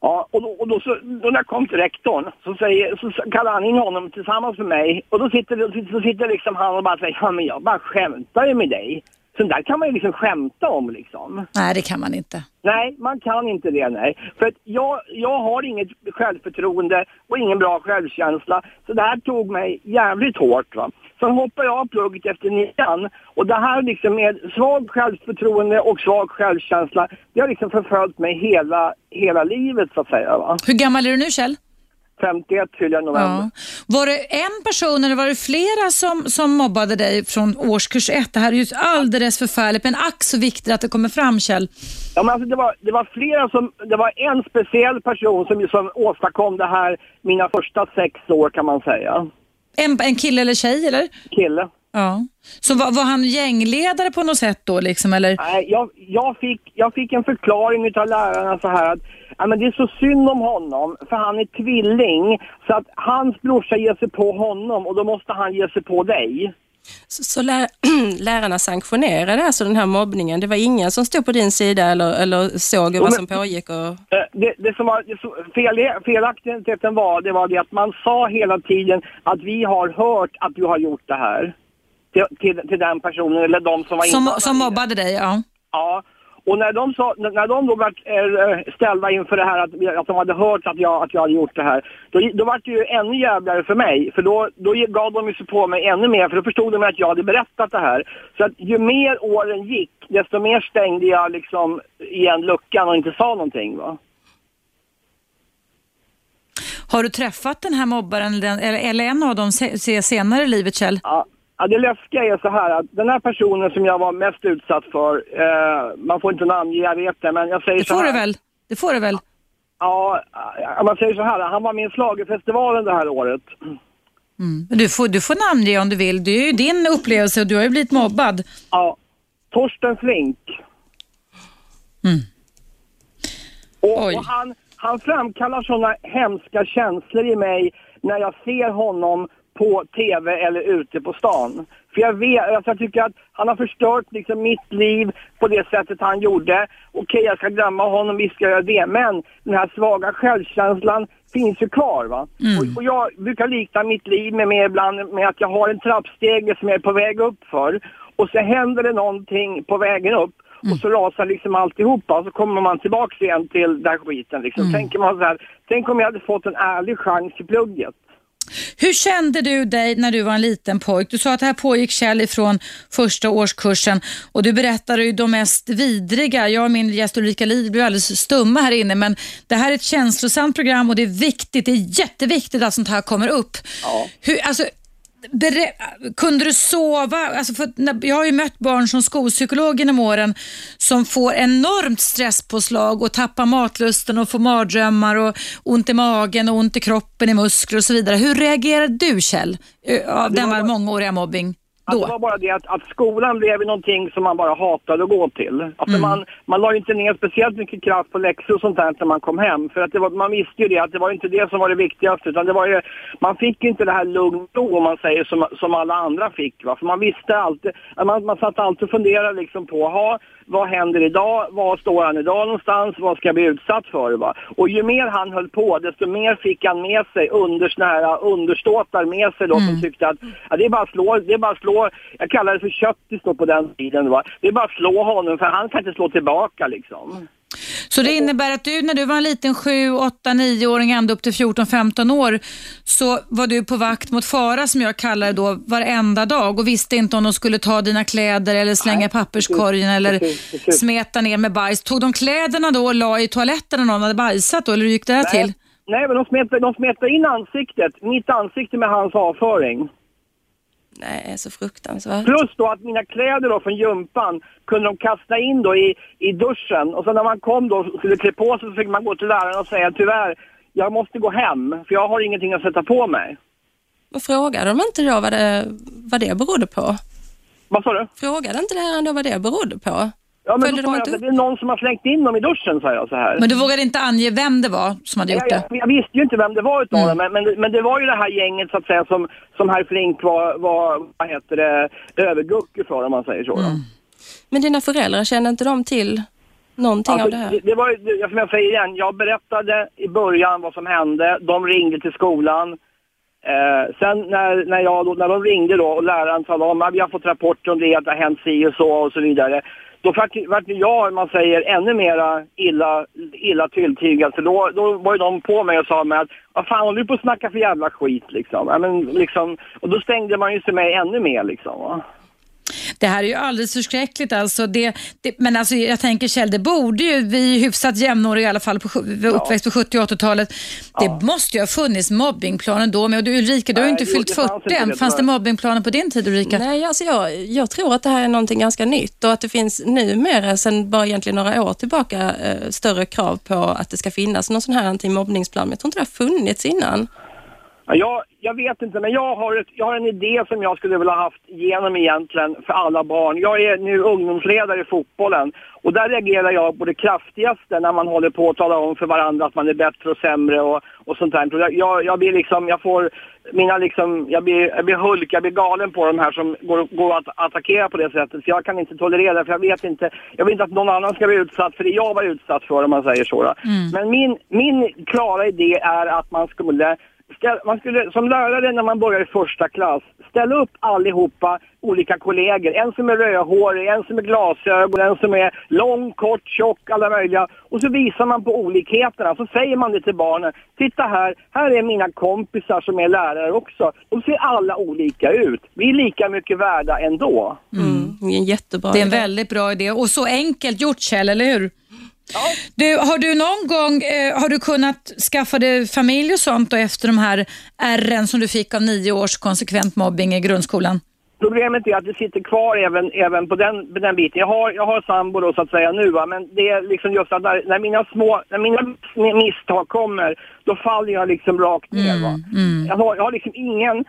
Speaker 3: Ja, och, då, och då, så, då när jag kom till rektorn så, säger, så kallar han in honom tillsammans med mig. Och då sitter, så sitter liksom han och bara säger, ja men jag bara skämtar ju med dig. Sånt där kan man ju liksom skämta om liksom.
Speaker 2: Nej, det kan man inte.
Speaker 3: Nej, man kan inte det nej. För att jag, jag har inget självförtroende och ingen bra självkänsla. Så det här tog mig jävligt hårt va. Sen hoppade jag av plugget efter nian. Och det här liksom med svag självförtroende och svag självkänsla, det har liksom förföljt mig hela, hela livet så att säga. Va?
Speaker 2: Hur gammal är du nu Kjell?
Speaker 3: 51 fyller jag i november.
Speaker 2: Ja. Var det en person eller var det flera som, som mobbade dig från årskurs ett? Det här är ju alldeles förfärligt, men ack så viktigt att det kommer fram Kjell.
Speaker 3: Ja, men alltså det, var, det var flera som, det var en speciell person som, som åstadkom det här mina första sex år kan man säga.
Speaker 2: En, en kille eller tjej eller?
Speaker 3: Kille.
Speaker 2: Ja. Så var, var han gängledare på något sätt då liksom eller?
Speaker 3: Nej, jag, jag, fick, jag fick en förklaring av lärarna så här att ja, men det är så synd om honom för han är tvilling så att hans brorsa ger sig på honom och då måste han ge sig på dig.
Speaker 1: Så, så lär, *clears throat* lärarna sanktionerade alltså den här mobbningen? Det var ingen som stod på din sida eller, eller såg vad som pågick? Och...
Speaker 3: Eh, Det, det som var det som- fel, felaktigheten var, det var det att man sa hela tiden att vi har hört att du har gjort det här. Till, till, till den personen eller de som var
Speaker 2: Som,
Speaker 3: inblandade
Speaker 2: som mobbade dig, ja.
Speaker 3: Ja, och när de, sa, när de då var eh, ställda inför det här att, att de hade hört att jag, att jag hade gjort det här, då, då var det ju ännu jävligare för mig. För då, då gav de ju sig på mig ännu mer, för då förstod de att jag hade berättat det här. Så att ju mer åren gick, desto mer stängde jag liksom igen luckan och inte sa någonting. Va?
Speaker 2: Har du träffat den här mobbaren eller, en av dem se, se senare i livet Kjell?
Speaker 3: Ja. Ja, det läskiga är så här att den här personen som jag var mest utsatt för, eh, man får inte namnge, jag vet det, men jag säger
Speaker 2: Det
Speaker 3: så
Speaker 2: får
Speaker 3: här.
Speaker 2: du väl? Det får du väl?
Speaker 3: Ja, man säger så här, han var med i schlagerfestivalen det här året.
Speaker 2: Mm. Du, får, du får namnge om du vill. Det är ju din upplevelse och du har ju blivit mobbad.
Speaker 3: Ja, Torsten Flink.
Speaker 2: Mm.
Speaker 3: Och, och han, han framkallar sådana hemska känslor i mig när jag ser honom på tv eller ute på stan. För jag vet, alltså jag tycker att han har förstört liksom mitt liv på det sättet han gjorde. Okej, jag ska glömma honom, visst ska jag göra det, men den här svaga självkänslan finns ju kvar va. Och, och jag brukar likna mitt liv med, med ibland med att jag har en trappstege som jag är på väg upp för och så händer det någonting på vägen upp och så rasar liksom alltihopa och så kommer man tillbaks igen till den skiten liksom. Tänker man så här, tänk om jag hade fått en ärlig chans i plugget.
Speaker 2: Hur kände du dig när du var en liten pojk? Du sa att det här pågick Kjell ifrån första årskursen och du berättade ju de mest vidriga. Jag och min gäst Ulrika Liv blev alldeles stumma här inne men det här är ett känslosamt program och det är viktigt, det är jätteviktigt att sånt här kommer upp.
Speaker 3: Ja.
Speaker 2: Hur, alltså, kunde du sova? Alltså för, jag har ju mött barn som skolpsykolog genom åren som får enormt stresspåslag och tappar matlusten och får mardrömmar och ont i magen och ont i kroppen, i muskler och så vidare. Hur reagerade du Kjell av denna mångåriga mobbing?
Speaker 3: Att det
Speaker 2: Då?
Speaker 3: var bara det att, att skolan blev någonting som man bara hatade att gå till. Alltså man, man la ju inte ner speciellt mycket kraft på läxor och sånt där när man kom hem. För att var, man visste ju det att det var inte det som var det viktigaste utan det var ju, man fick ju inte det här lugn och ro om man säger som, som alla andra fick. Va? För man visste alltid, man, man satt alltid och funderade liksom på, ha, vad händer idag? Var står han idag någonstans? Vad ska jag bli utsatt för? Va? Och ju mer han höll på, desto mer fick han med sig under såna här underståtar med sig då som tyckte att ja, det är bara att slå, det är bara att slå, jag kallar det för köttis då på den tiden. Va? Det är bara att slå honom för han kan inte slå tillbaka liksom.
Speaker 2: Så det innebär att du när du var en liten 7, 8, 9-åring ända upp till 14-15 år så var du på vakt mot fara som jag kallar det då varenda dag och visste inte om de skulle ta dina kläder eller slänga i papperskorgen eller
Speaker 3: precis, precis.
Speaker 2: smeta ner med bajs. Tog de kläderna då och la i toaletten när någon hade bajsat då eller hur gick det till?
Speaker 3: Nej, nej men de smetade, de smetade in ansiktet, mitt ansikte med hans avföring.
Speaker 1: Nej, så fruktansvärt.
Speaker 3: Plus då att mina kläder då från gympan kunde de kasta in då i, i duschen. Och sen när man kom då och skulle klä på sig så fick man gå till läraren och säga tyvärr, jag måste gå hem för jag har ingenting att sätta på mig.
Speaker 1: Och frågade de inte då vad det, vad det berodde på?
Speaker 3: Vad sa du?
Speaker 1: Frågade inte läraren då vad det berodde på?
Speaker 3: Ja men
Speaker 1: Följde
Speaker 3: då sa
Speaker 1: de
Speaker 3: jag
Speaker 1: inte
Speaker 3: att det är någon som har slängt in dem i duschen sa jag så här.
Speaker 2: Men du vågade inte ange vem det var som hade gjort det?
Speaker 3: jag, jag visste ju inte vem det var utav dem, men, men, men det var ju det här gänget så att säga som, som herr Flink var, var vad heter det, övergucke för om man säger så. då.
Speaker 1: Men dina föräldrar, kände inte de till någonting
Speaker 3: Alltså,
Speaker 1: av det här?
Speaker 3: det, det var ju, som jag säger igen, jag berättade i början vad som hände. De ringde till skolan. Eh, sen när, när, jag, då- när de ringde då och läraren talade om att vi har fått rapporter om det, att det har hänt si och så och så vidare. Då vart jag, om man säger, ännu mera illa, illa tilltygad. För då, då var ju de på mig och sa mig att vad fan håller du på att snacka för jävla skit liksom? Ja, men, liksom och då stängde man ju sig med ännu mer liksom. Va?
Speaker 2: Det här är ju alldeles förskräckligt. Alltså det, det, men alltså jag tänker Kjell, det borde ju, vi är hyfsat jämnåriga i alla fall, på, uppväxt på 70 och 80-talet. Det måste ju ha funnits mobbingplaner då. Och du Ulrika, du har ju inte fyllt
Speaker 3: det fanns
Speaker 2: 40
Speaker 3: inte
Speaker 2: än.
Speaker 3: det,
Speaker 2: Fanns det mobbingplaner på din tid Ulrika?
Speaker 1: Nej, alltså jag, jag tror att det här är någonting ganska nytt och att det finns numera, sen bara egentligen några år tillbaka, eh, större krav på att det ska finnas någon sån här antimobbningsplan. Men jag tror inte det har funnits innan.
Speaker 3: Ja, jag, jag vet inte, men jag har, ett, jag har en idé som jag skulle vilja haft igenom egentligen för alla barn. Jag är nu ungdomsledare i fotbollen och där reagerar jag på det kraftigaste när man håller på att tala om för varandra att man är bättre och sämre och, och sånt där. Jag, jag, blir liksom, jag får mina liksom, jag blir, jag blir hulk, jag blir galen på de här som går, går att attackera på det sättet. Så jag kan inte tolerera det, för jag vet inte, jag vill inte att någon annan ska bli utsatt för det jag var utsatt för om man säger så. då. Men min, min klara idé är att man skulle Ska, man skulle, som lärare när man börjar i första klass, ställa upp allihopa olika kollegor. En som är rödhårig, en som är glasögon, en som är lång, kort, tjock, alla möjliga. Och så visar man på olikheterna. Så säger man det till barnen. Titta här, här är mina kompisar som är lärare också. De ser alla olika ut. Vi är lika mycket värda ändå.
Speaker 1: Mm. Det är en jättebra
Speaker 2: Det är en
Speaker 1: idé.
Speaker 2: väldigt bra idé och så enkelt gjort Kjell, eller hur? Du, har du någon gång eh, har du kunnat skaffa dig familj och sånt då efter de här ärren som du fick av nio års konsekvent mobbing i grundskolan?
Speaker 3: Problemet är att det sitter kvar även, även på, den, på den biten. Jag har, jag har sambo då så att säga nu va, men det är liksom just att när, när mina små, när mina misstag kommer, då faller jag liksom rakt ner va. Jag, har, jag har liksom ingen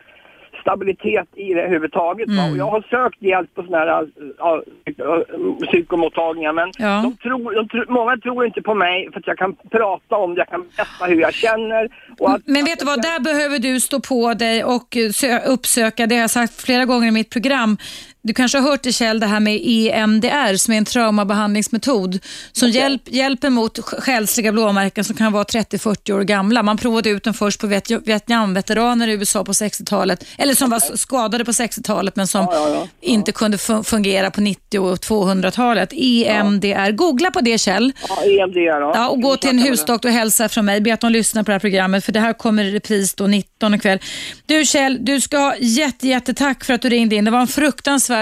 Speaker 3: stabilitet i det överhuvudtaget och jag har sökt hjälp på sådana här ja, ja, psykomottagningar men
Speaker 2: Ja.
Speaker 3: de tror, de tror, många tror inte på mig för att jag kan prata om det, jag kan berätta hur jag känner att,
Speaker 2: Men vet du vad, där behöver du stå på dig och sö- uppsöka, det har jag sagt flera gånger i mitt program, du kanske har hört det Kjell, det här med EMDR som är en traumabehandlingsmetod som hjälp, hjälper mot sj- själsliga blåmärken som kan vara 30-40 år gamla. Man provade ut den först på Viet- Vietnamveteraner i USA på 60-talet, eller som var s- skadade på 60-talet men som
Speaker 3: Ja, ja, ja.
Speaker 2: inte kunde fu- fungera på 90 och 200-talet. EMDR, googla på det Kjell.
Speaker 3: ja, EMDR. Ja,
Speaker 2: och gå till en husdoktor och hälsa från mig. Be att de lyssnar på det här programmet för det här kommer i repris då 19 ikväll. Du Kjell, du ska ha jätte, jättetack för att du ringde in. Det var en fruktansvärd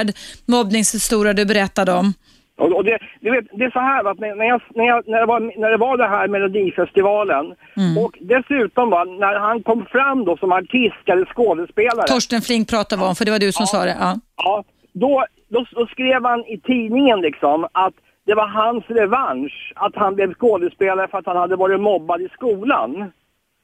Speaker 2: mobbningshistoria du berättade om.
Speaker 3: Och, det, du vet, det är så här att när, jag, när, jag, när, det var, när det var det här Melodifestivalen och dessutom va, när han kom fram då som artist eller skådespelare.
Speaker 2: Torsten Flink pratade vi om, för det var du som sa det. Ja.
Speaker 3: Ja, då, då, då skrev han i tidningen liksom att det var hans revansch att han blev skådespelare för att han hade varit mobbad i skolan.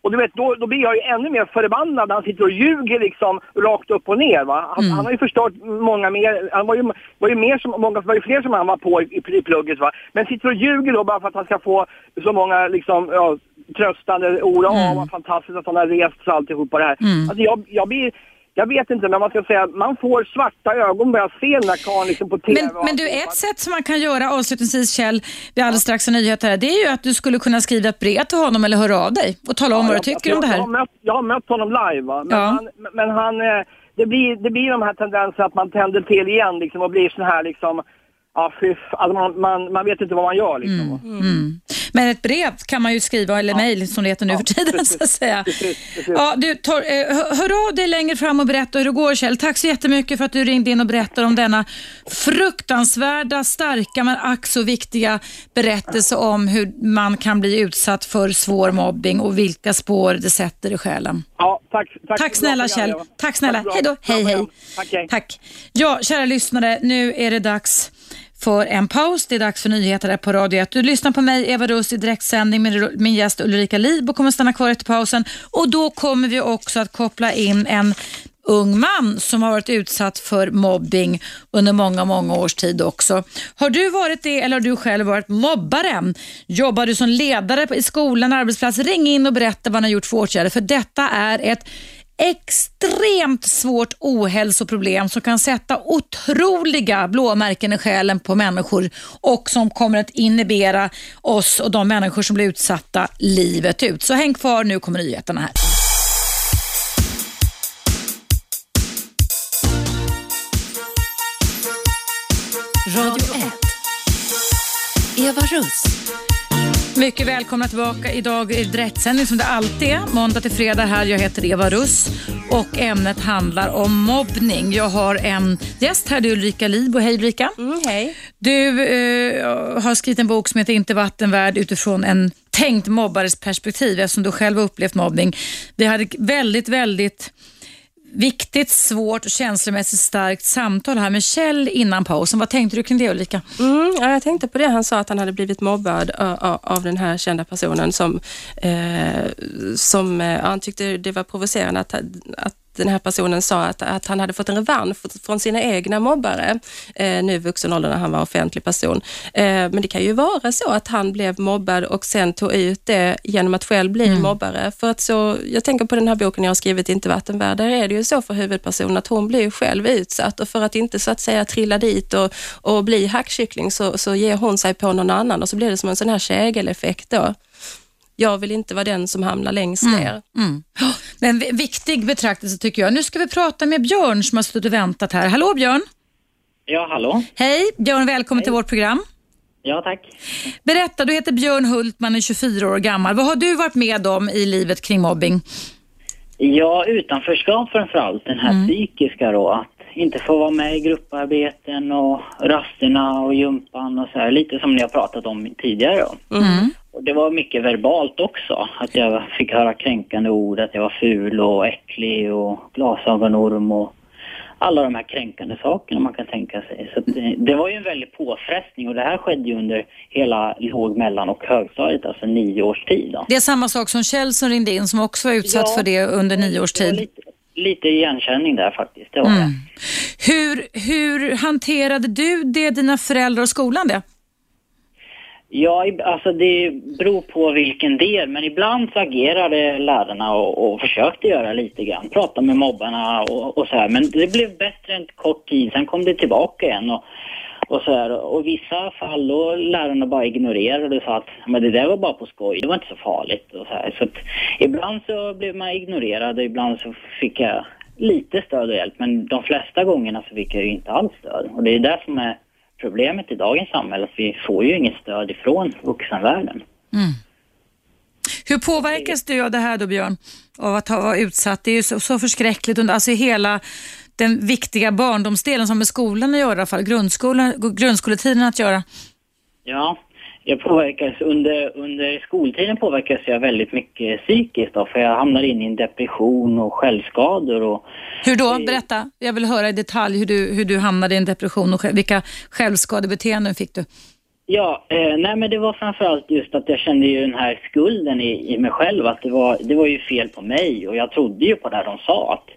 Speaker 3: Och du vet, då, då blir jag ju ännu mer förbannad när han sitter och ljuger liksom rakt upp och ner va. Han, han har ju förstört många mer, han var ju, var ju mer som, många, var ju fler som han var på i, i, i plugget va. Men sitter och ljuger då bara för att han ska få så många liksom, ja, tröstande ord. Ja, vad fantastiskt att han har rest sig alltihopa det här. Alltså jag, jag blir, jag vet inte, men man ska säga, man får svarta ögon bara jag ser den där karln liksom på TV.
Speaker 2: Men, men du, ett sätt som man kan göra avslutningsvis Kjell, vi har alldeles strax en nyhet här, det är ju att du skulle kunna skriva ett brev till honom eller höra av dig och tala om vad du
Speaker 3: jag,
Speaker 2: tycker
Speaker 3: jag,
Speaker 2: om det
Speaker 3: Jag
Speaker 2: här.
Speaker 3: har mött, jag har mött honom live va? Men
Speaker 2: Ja.
Speaker 3: han, men han eh, det, blir, det blir de här tendenserna att man tänder till igen liksom och blir sån här liksom, ja fy, alltså man, man, man vet inte vad man gör liksom. va.
Speaker 2: Mm. Men ett brev kan man ju skriva, eller mejl som det heter nu för tiden *laughs* så att säga.
Speaker 3: Precis, precis.
Speaker 2: Ja, du, tor, eh, hör- av dig längre fram och berätta hur det går Kjell. Tack så jättemycket för att du ringde in och berättade om denna fruktansvärda, starka men ack så viktiga berättelse om hur man kan bli utsatt för svår mobbing och vilka spår det sätter i själen.
Speaker 3: Ja, tack, tack,
Speaker 2: Tack snälla Kjell. Tack snälla.
Speaker 3: bra.
Speaker 2: Hej då. Hej hej.
Speaker 3: Tack, hej.
Speaker 2: Tack. Ja, kära lyssnare, nu är det dags för en paus. Det är dags för nyheter här på Radio 1. Du lyssnar på mig, Eva Russ, i direktsändning. Min, min gäst Ulrika Lidbo kommer stanna kvar efter pausen. Och Då kommer vi också att koppla in en ung man som har varit utsatt för mobbing under många, många års tid också. Har du varit det eller har du själv varit mobbaren? Jobbar du som ledare i skolan, arbetsplats? Ring in och berätta vad ni har gjort för åtgärder. För detta är ett extremt svårt ohälsoproblem som kan sätta otroliga blåmärken i själen på människor och som kommer att inhibera oss och de människor som blir utsatta livet ut. Så häng kvar, nu kommer nyheterna här. Radio 1. Eva Russ. Mycket välkomna tillbaka. Idag är det direktsändning som det alltid är. Måndag till fredag här. Jag heter Eva Russ och ämnet handlar om mobbning. Jag har en gäst här, det är Ulrika Libo. Hej Ulrika.
Speaker 1: Mm, hej.
Speaker 2: Du eh, har skrivit en bok som heter Inte vattenvärd utifrån en tänkt mobbares perspektiv eftersom du själv har upplevt mobbning. Vi hade väldigt, väldigt viktigt, svårt och känslomässigt starkt samtal här med Kjell innan pausen. Vad tänkte du kring det Ulrika?
Speaker 1: Mm, ja, jag tänkte på det. Han sa att han hade blivit mobbad av den här kända personen som, eh, som eh, han tyckte det var provocerande att, att den här personen sa att, att han hade fått en revansch från sina egna mobbare, eh, nu i vuxen ålder när han var offentlig person. Eh, men det kan ju vara så att han blev mobbad och sen tog ut det genom att själv bli mm. mobbare. För att så, jag tänker på den här boken jag har skrivit, Inte vattenvärd, där är det ju så för huvudpersonen att hon blir själv utsatt och för att inte så att säga trilla dit och, och bli hackkyckling så, så ger hon sig på någon annan och så blir det som en sån här kägeleffekt då jag vill inte vara den som hamnar längst mm. ner. Mm.
Speaker 2: En viktig betraktelse tycker jag. Nu ska vi prata med Björn som har stått och väntat här. Hallå Björn!
Speaker 5: Ja, hallå.
Speaker 2: Hej, Björn välkommen Hej. till vårt program.
Speaker 5: Ja, tack.
Speaker 2: Berätta, du heter Björn Hultman, är 24 år gammal. Vad har du varit med om i livet kring mobbing?
Speaker 5: Ja, utanförskap framförallt, den här mm. psykiska då. Att inte få vara med i grupparbeten och rasterna och gympan och så här. Lite som ni har pratat om tidigare då. Mm. Och det var mycket verbalt också. Att jag fick höra kränkande ord, att jag var ful och äcklig och glasögonorm och alla de här kränkande sakerna man kan tänka sig. Så det, det, var ju en väldig påfrestning och det här skedde ju under hela låg-, mellan och högstadiet, alltså nio års tid. Då.
Speaker 2: Det är samma sak som Kjell som ringde in som också var utsatt ja, för det under nio års tid.
Speaker 5: Lite, lite igenkänning där faktiskt, det var mm. det.
Speaker 2: Hur, hur hanterade du det, dina föräldrar och skolan det?
Speaker 5: Ja, alltså det beror på vilken del, men ibland så agerade lärarna och, och försökte göra lite grann, prata med mobbarna och, och så här. Men det blev bättre en kort tid, sen kom det tillbaka igen och, och så här. Och i vissa fall då lärarna bara ignorerade och sa att men det där var bara på skoj, det var inte så farligt och så här. Så att ibland så blev man ignorerad och ibland så fick jag lite stöd och hjälp, men de flesta gångerna så fick jag ju inte alls stöd. Och det är det som är problemet i dagens samhälle, att vi får ju inget stöd ifrån vuxenvärlden. Mm.
Speaker 2: Hur påverkas du av det här då Björn? Av att ha varit utsatt? Det är ju så, så förskräckligt alltså hela den viktiga barndomsdelen som med skolan att göra, i alla fall grundskolan, grundskoletiden att göra.
Speaker 5: Ja, jag påverkas under, under skoltiden påverkas jag väldigt mycket psykiskt då, för jag hamnar in i en depression och självskador och...
Speaker 2: Hur då? Berätta. Jag vill höra i detalj hur du, hur du hamnade i en depression och vilka självskadebeteenden fick du?
Speaker 5: Ja, eh, nej men det var framförallt just att jag kände ju den här skulden i, i mig själv, att det var, det var ju fel på mig och jag trodde ju på det de sa, att,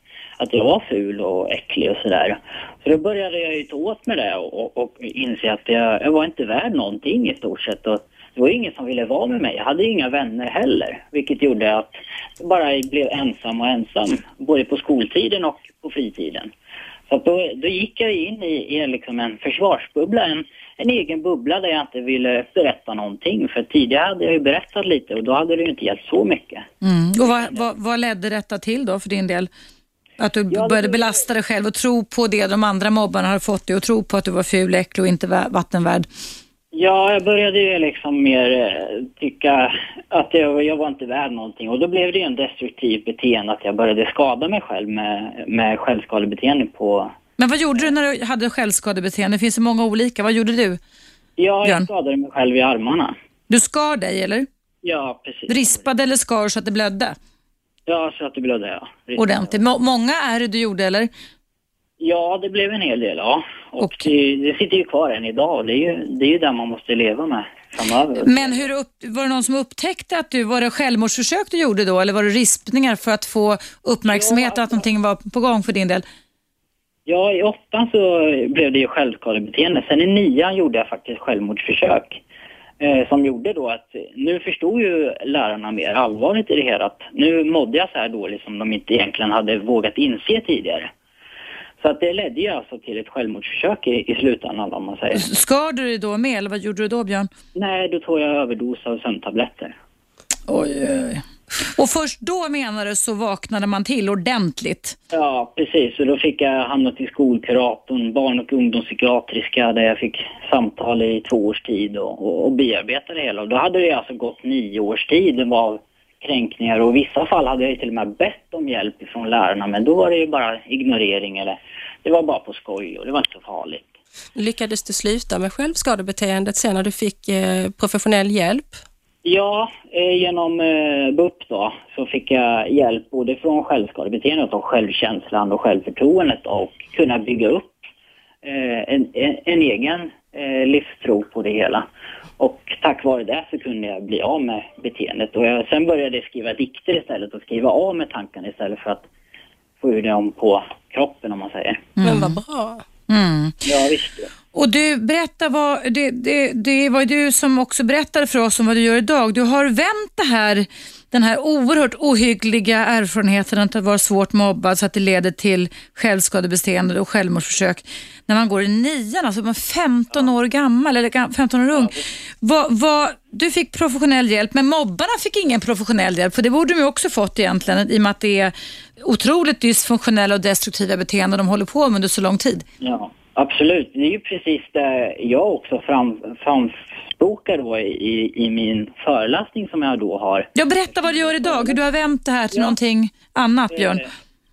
Speaker 5: att jag var ful och äcklig och sådär. Så då började jag ju ta åt mig det och, och inse att jag, jag var inte värd någonting i stort sett. Och det var ingen som ville vara med mig. Jag hade inga vänner heller, vilket gjorde att jag bara blev ensam och ensam, både på skoltiden och på fritiden. Så då, då gick jag in i, i liksom en försvarsbubbla, en, en egen bubbla där jag inte ville berätta någonting. För tidigare hade jag ju berättat lite och då hade det ju inte hjälpt så mycket.
Speaker 2: Mm. Och vad, vad, vad ledde detta till då för din del? Att du ja, började belasta dig själv och tro på det de andra mobbarna hade fått dig och tro på att du var ful, äcklig och inte vattenvärd.
Speaker 5: Ja, jag började ju liksom mer eh, tycka att jag, jag var inte värd någonting och då blev det ju en destruktiv beteende att jag började skada mig själv med, med självskadebeteende på...
Speaker 2: Men vad gjorde du när du hade självskadebeteende? Det finns så många olika. Vad gjorde du?
Speaker 5: Ja, jag skadade mig själv i armarna.
Speaker 2: Du skar dig eller?
Speaker 5: Ja, precis.
Speaker 2: Rispade eller skar så att det blödde?
Speaker 5: Ja, så att det blödde ja.
Speaker 2: Ordentligt. Må många är det du gjorde eller?
Speaker 5: Ja, det blev en hel del ja. Och, och det, det, sitter ju kvar än idag. Det är ju det, är ju det man måste leva med framöver.
Speaker 2: Men hur upp, var det någon som upptäckte att du, var det självmordsförsök du gjorde då eller var det rispningar för att få uppmärksamhet ja, alltså, att någonting var på gång för din del?
Speaker 5: Ja, i åttan så blev det ju självskadebeteende. Sen i nian gjorde jag faktiskt självmordsförsök eh, som gjorde då att nu förstod ju lärarna mer allvarligt i det hela. Att nu mådde jag så här dåligt som de inte egentligen hade vågat inse tidigare. Så att det ledde ju alltså till ett självmordsförsök i, i slutändan om man säger.
Speaker 2: Skar du dig då med eller vad gjorde du då Björn?
Speaker 5: Nej, då tog jag överdos av sömntabletter.
Speaker 2: Oj, oj. Och först då menar du så vaknade man till ordentligt?
Speaker 5: Ja, precis. Och då fick jag hamna till skolkuratorn, barn och ungdomspsykiatriska, där jag fick samtal i två års tid och, och, och bearbeta det hela. Och då hade det alltså gått nio års tid av kränkningar och i vissa fall hade jag till och med bett om hjälp från lärarna men då var det ju bara ignorering eller det var bara på skoj och det var inte så farligt.
Speaker 1: Lyckades du sluta med självskadebeteendet sen när du fick eh, professionell hjälp?
Speaker 5: Ja, eh, genom eh, BUP då så fick jag hjälp både från självskadebeteendet och självkänslan och självförtroendet och kunna bygga upp eh, en, en, en, egen eh, livstro på det hela. Och tack vare det så kunde jag bli av med beteendet. Och jag, sen började jag skriva dikter istället och skriva av med tankarna istället för att få ur dem på kroppen om man säger.
Speaker 1: Mm. Men vad bra.
Speaker 2: Mm.
Speaker 5: Ja, visst.
Speaker 2: Och du, berätta vad, det, det, det var du som också berättade för oss om vad du gör idag. Du har vänt det här, den här oerhört ohyggliga erfarenheten att vara svårt mobbad så att det leder till självskadebeteende och självmordsförsök när man går i nian, alltså man 15 år gammal eller 15 år ung. Vad, vad, du fick professionell hjälp, men mobbarna fick ingen professionell hjälp, för det borde de ju också fått egentligen i och med att det är otroligt dysfunktionella och destruktiva beteenden de håller på med under så lång tid.
Speaker 5: Ja. Absolut, det är ju precis det jag också fram, framspråkar då i, i min föreläsning som jag då har.
Speaker 2: Ja, berätta vad du gör idag, hur du har vänt det här till ja. någonting annat, Björn. Eh,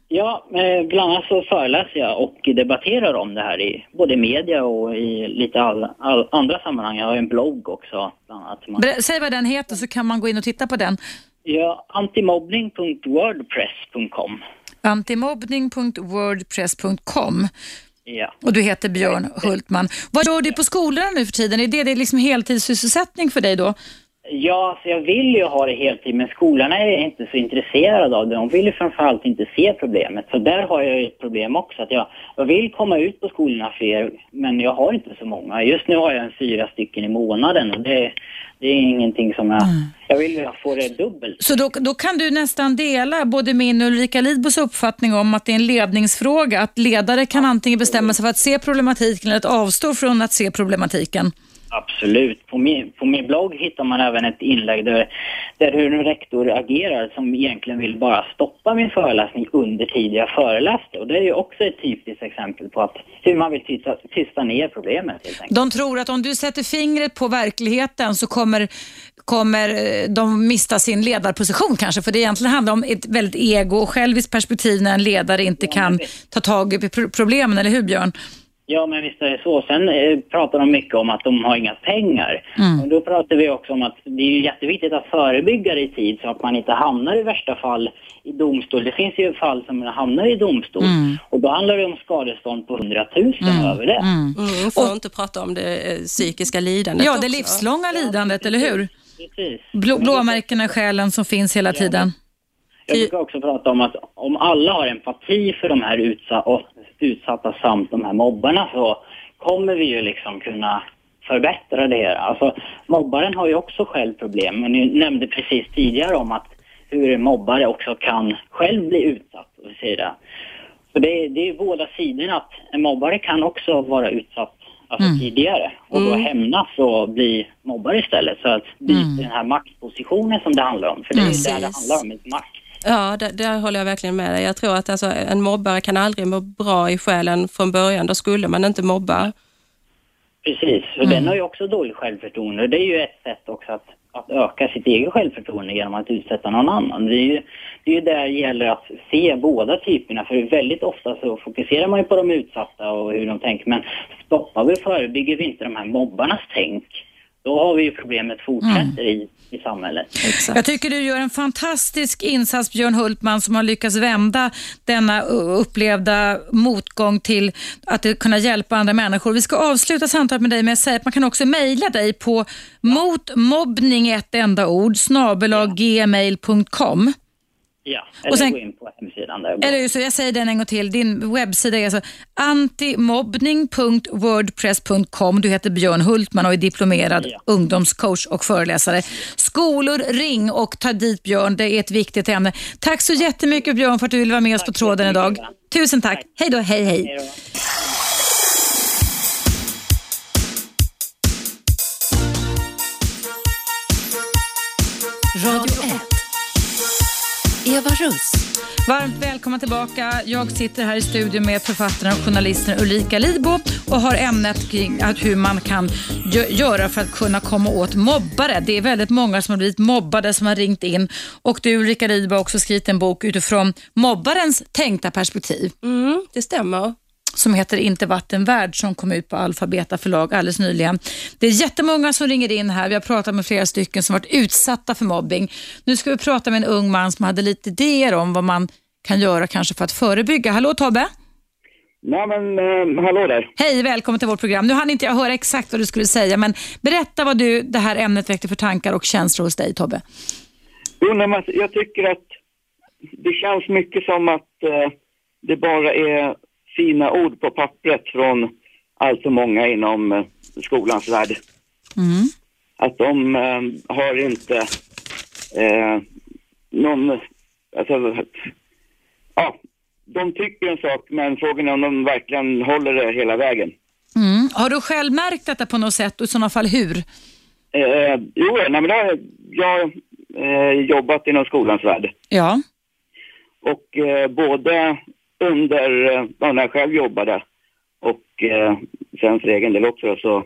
Speaker 5: ja, eh, bland annat så föreläser jag och debatterar om det här i både media och i lite all, all andra sammanhang. Jag har en blogg också. Bland annat.
Speaker 2: Säg vad den heter så kan man gå in och titta på den.
Speaker 5: Ja, antimobbning.wordpress.com
Speaker 2: antimobbning.wordpress.com
Speaker 5: Ja.
Speaker 2: Och du heter Björn Hultman. Vad gör du på skolorna nu för tiden? Är det, det liksom heltidssysselsättning för dig då?
Speaker 5: Ja, alltså jag vill ju ha det heltid, men skolorna är inte så intresserade av det. De vill ju framförallt inte se problemet. Så där har jag ett problem också. Att jag, jag vill komma ut på skolorna fler, men jag har inte så många. Just nu har jag en fyra stycken i månaden och det, det är ingenting som jag... Mm. Jag vill ju få det dubbelt.
Speaker 2: Så då, då kan du nästan dela både min och Ulrika Lidbos uppfattning om att det är en ledningsfråga. Att ledare kan antingen bestämma sig för att se problematiken eller att avstå från att se problematiken.
Speaker 5: Absolut. På min, på min blogg hittar man även ett inlägg där, där hur en rektor agerar som egentligen vill bara stoppa min föreläsning under tid jag föreläste. Och det är ju också ett typiskt exempel på att hur man vill tysta, tysta ner problemet.
Speaker 2: De tror att om du sätter fingret på verkligheten så kommer, kommer eh, de mista sin ledarposition kanske. För det egentligen handlar om ett väldigt ego och själviskt perspektiv när en ledare inte ja, kan ta tag i problemen, eller hur Björn?
Speaker 5: Ja, men visst är det så. Sen eh, pratar de mycket om att de har inga pengar. Mm. Och då pratar vi också om att det är jätteviktigt att förebygga det i tid så att man inte hamnar i värsta fall i domstol. Det finns ju fall som hamnar i domstol mm. och då handlar det om skadestånd på 100 000 mm. över det.
Speaker 1: Mm. Mm, för att inte prata om det eh, psykiska lidandet
Speaker 2: Ja, det livslånga lidandet, eller hur? Precis. Blå, blåmärkena i själen som finns hela tiden.
Speaker 5: Jag brukar också prata om att om alla har empati för de här utsatta, utsatta samt de här mobbarna så kommer vi ju liksom kunna förbättra det här. Alltså mobbaren har ju också själv problem, men ni nämnde precis tidigare om att hur en mobbare också kan själv bli utsatt. Och så det. Så det, är, det är båda sidorna att en mobbare kan också vara utsatt alltså mm. tidigare och då mm. hämnas och bli mobbare istället. Så att byta mm. den här maktpositionen som det handlar om, för det är mm. där det handlar om, makt.
Speaker 1: Ja, där, där, håller jag verkligen med dig. Jag tror att alltså, en mobbare kan aldrig må bra i själen från början. Då skulle man inte mobba.
Speaker 5: Precis, och mm. den har ju också dåligt självförtroende. Det är ju ett sätt också att, att öka sitt eget självförtroende genom att utsätta någon annan. Det är ju, det är ju där det gäller att se båda typerna, för väldigt ofta så fokuserar man ju på de utsatta och hur de tänker. Men stoppar vi och förebygger vi inte de här mobbarnas tänk, då har vi ju problemet fortsätter mm. i i samhället.
Speaker 2: Exakt. Jag tycker du gör en fantastisk insats Björn Hultman som har lyckats vända denna upplevda motgång till att kunna hjälpa andra människor. Vi ska avsluta samtalet med dig med att säga att man kan också mejla dig på motmobbning ett enda ord snabelaggmail.com.
Speaker 5: Ja, eller och sen, gå in på hemsidan. Där
Speaker 2: eller så jag säger den en gång till. Din webbsida är alltså antimobbning.wordpress.com. Du heter Björn Hultman och är diplomerad ja. ungdomscoach och föreläsare. Skolor, ring och ta dit Björn. Det är ett viktigt ämne. Tack så jättemycket Björn för att du ville vara med oss tack på tråden idag. Tusen tack. tack. Hej då, hej hej. hej Radio 1
Speaker 6: Eva Russ.
Speaker 2: Varmt välkomna tillbaka. Jag sitter här i studion med författaren och journalisten Ulrika Lidbo och har ämnet kring att hur man kan göra för att kunna komma åt mobbare. Det är väldigt många som har blivit mobbade som har ringt in och du Ulrika Lidbo har också skrivit en bok utifrån mobbarens tänkta perspektiv.
Speaker 1: Mm, det stämmer
Speaker 2: som heter Inte vatten värd som kom ut på Alfabeta förlag alldeles nyligen. Det är jättemånga som ringer in här. Vi har pratat med flera stycken som varit utsatta för mobbing. Nu ska vi prata med en ung man som hade lite idéer om vad man kan göra kanske för att förebygga. Hallå Tobbe?
Speaker 7: Nej men, eh, hallå där.
Speaker 2: Hej, välkommen till vårt program. Nu hann inte jag höra exakt vad du skulle säga, men berätta vad du, det här ämnet väckte för tankar och känslor hos dig, Tobbe.
Speaker 7: Jo, nej, jag tycker att det känns mycket som att eh, det bara är fina ord på pappret från allt för många inom eh, skolans värld. Mm. Att de eh, har inte eh, någon, alltså, ja, de tycker en sak men frågan är om de verkligen håller det hela vägen.
Speaker 2: Mm. Har du själv märkt detta på något sätt och i sådana fall hur?
Speaker 7: Eh, jo, nej, men jag har eh, jobbat inom skolans värld.
Speaker 2: Ja.
Speaker 7: Och eh, både under, eh, ja, när jag själv jobbade och eh, sen för egen del också så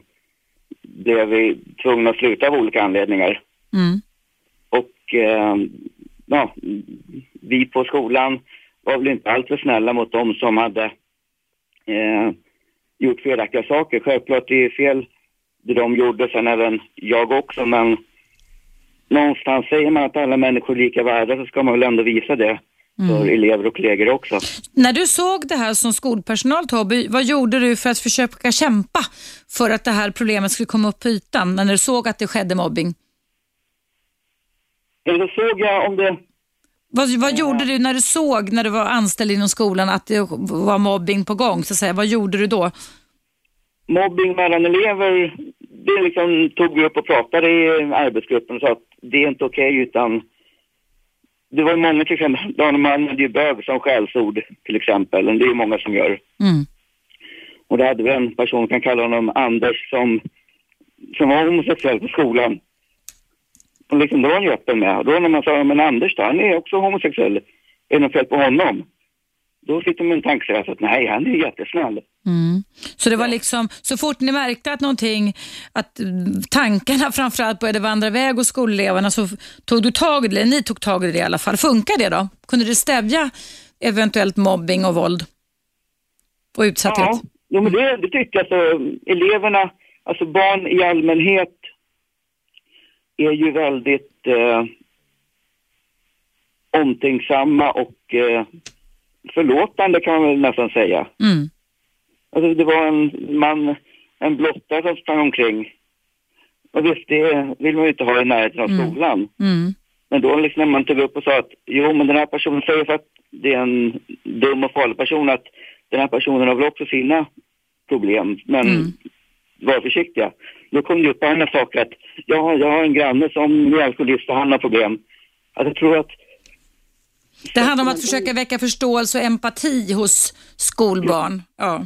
Speaker 7: blev vi tvungna att sluta av olika anledningar.
Speaker 2: Mm.
Speaker 7: Och eh, ja, vi på skolan var väl inte alltför snälla mot dem som hade eh, gjort felaktiga saker. Självklart det är fel det de gjorde, sen även jag också, men någonstans säger man att alla människor är lika värda så ska man väl ändå visa det för mm. elever och kollegor också.
Speaker 2: När du såg det här som skolpersonal Tobbe, vad gjorde du för att försöka kämpa för att det här problemet skulle komma upp på ytan när du såg att det skedde mobbing?
Speaker 7: Eller såg jag om det...
Speaker 2: Vad, vad gjorde du när du såg, när du var anställd inom skolan, att det var mobbing på gång? Så att säga. Vad gjorde du då?
Speaker 7: Mobbing mellan elever, det liksom tog vi upp och pratade i arbetsgruppen och sa att det är inte okej okay, utan det var många till exempel, de använde ju bög som skällsord till exempel, och det är ju många som gör.
Speaker 2: Mm.
Speaker 7: Och då hade vi en person, kan kalla honom Anders, som, som var homosexuell på skolan. Och liksom, då var han ju öppen med. Och då när man sa, men Anders då, han är också homosexuell. Är det något fel på honom? Då fick de en tanke att nej, han är jättesnäll.
Speaker 2: Mm. Så det var liksom, så fort ni märkte att någonting, att tankarna *laughs* framförallt började vandra iväg hos skoleleverna så tog du tag i det, ni tog tag i det i alla fall. Funkar det då? Kunde det stävja eventuellt mobbing och våld? Och utsatthet? Ja,
Speaker 7: ja men det, det tycker jag. Alltså, eleverna, alltså barn i allmänhet är ju väldigt eh, omtänksamma och eh, förlåtande kan man väl nästan säga.
Speaker 2: Mm.
Speaker 7: Alltså det var en man, en blottare som sprang omkring. Och visst, det vill man ju inte ha i närheten av mm. skolan.
Speaker 2: Mm.
Speaker 7: Men då liksom när man tog upp och sa att jo, men den här personen säger för att det är en dum och farlig person att den här personen har väl också sina problem, men mm. var försiktiga. Då kom det upp andra saker att ja, jag har en granne som är alkoholist och han har problem. Att jag tror att
Speaker 2: det handlar om att försöka väcka förståelse och empati hos skolbarn. Ja.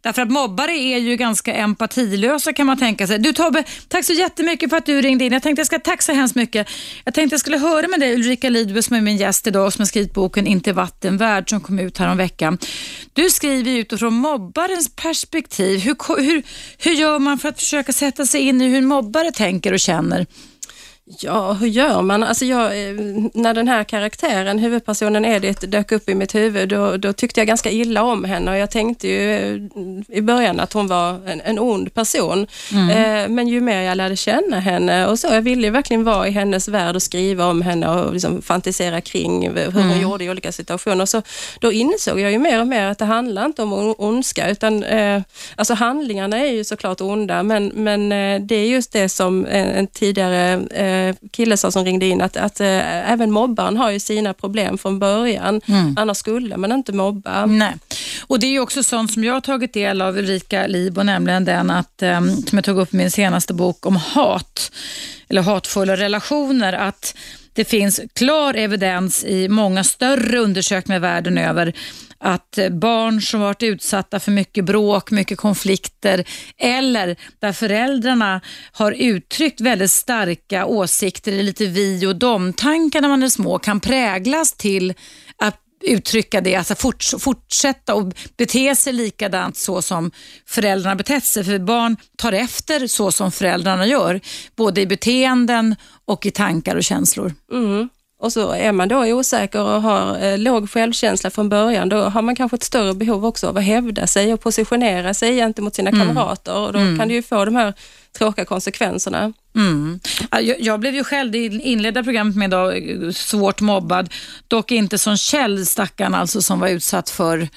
Speaker 2: Därför att mobbare är ju ganska empatilösa kan man tänka sig. Du Tobbe, tack så jättemycket för att du ringde in. Jag tänkte jag ska tacka så hemskt mycket. Jag tänkte jag skulle höra med dig Ulrika Lidbe som är min gäst idag och som har skrivit boken Inte vatten värd som kom ut här om veckan. Du skriver utifrån mobbarens perspektiv. Hur, hur, hur gör man för att försöka sätta sig in i hur en mobbare tänker och känner?
Speaker 1: Ja, hur gör man? Alltså jag, eh, när den här karaktären, huvudpersonen Edith, dök upp i mitt huvud, då, då, tyckte jag ganska illa om henne och jag tänkte ju eh, i början att hon var en, en ond person. Mm. Eh, men ju mer jag lärde känna henne och så, jag ville verkligen vara i hennes värld och skriva om henne och liksom fantisera kring hur hon mm. gjorde i olika situationer. Så då insåg jag ju mer och mer att det handlar inte om ondska, utan eh, alltså handlingarna är ju såklart onda, men, men eh, det är just det som en, en tidigare kille sa som ringde in att, att äh, även mobbaren har ju sina problem från början. Mm. Annars skulle man inte mobba.
Speaker 2: Nej. Och Det är också sånt som jag har tagit del av Ulrika Libo, nämligen den att, ähm, som jag tog upp i min senaste bok om hat, eller hatfulla relationer, att det finns klar evidens i många större undersökningar världen över att barn som varit utsatta för mycket bråk, mycket konflikter eller där föräldrarna har uttryckt väldigt starka åsikter, lite vi och dom-tankar när man är små kan präglas till att uttrycka det, alltså forts fortsätta och bete sig likadant så som föräldrarna betett sig. För barn tar efter så som föräldrarna gör, både i beteenden och i tankar och känslor.
Speaker 1: Mm. Och så är man då osäker och har eh, låg självkänsla från början, då har man kanske ett större behov också av att hävda sig och positionera sig gentemot sina mm. kamrater och då mm. kan det ju få de här tråkiga konsekvenserna.
Speaker 2: Mm. Jag, jag, blev ju själv i inledda programmet med då, svårt mobbad, dock inte som Kjell, stackaren alltså, som var utsatt för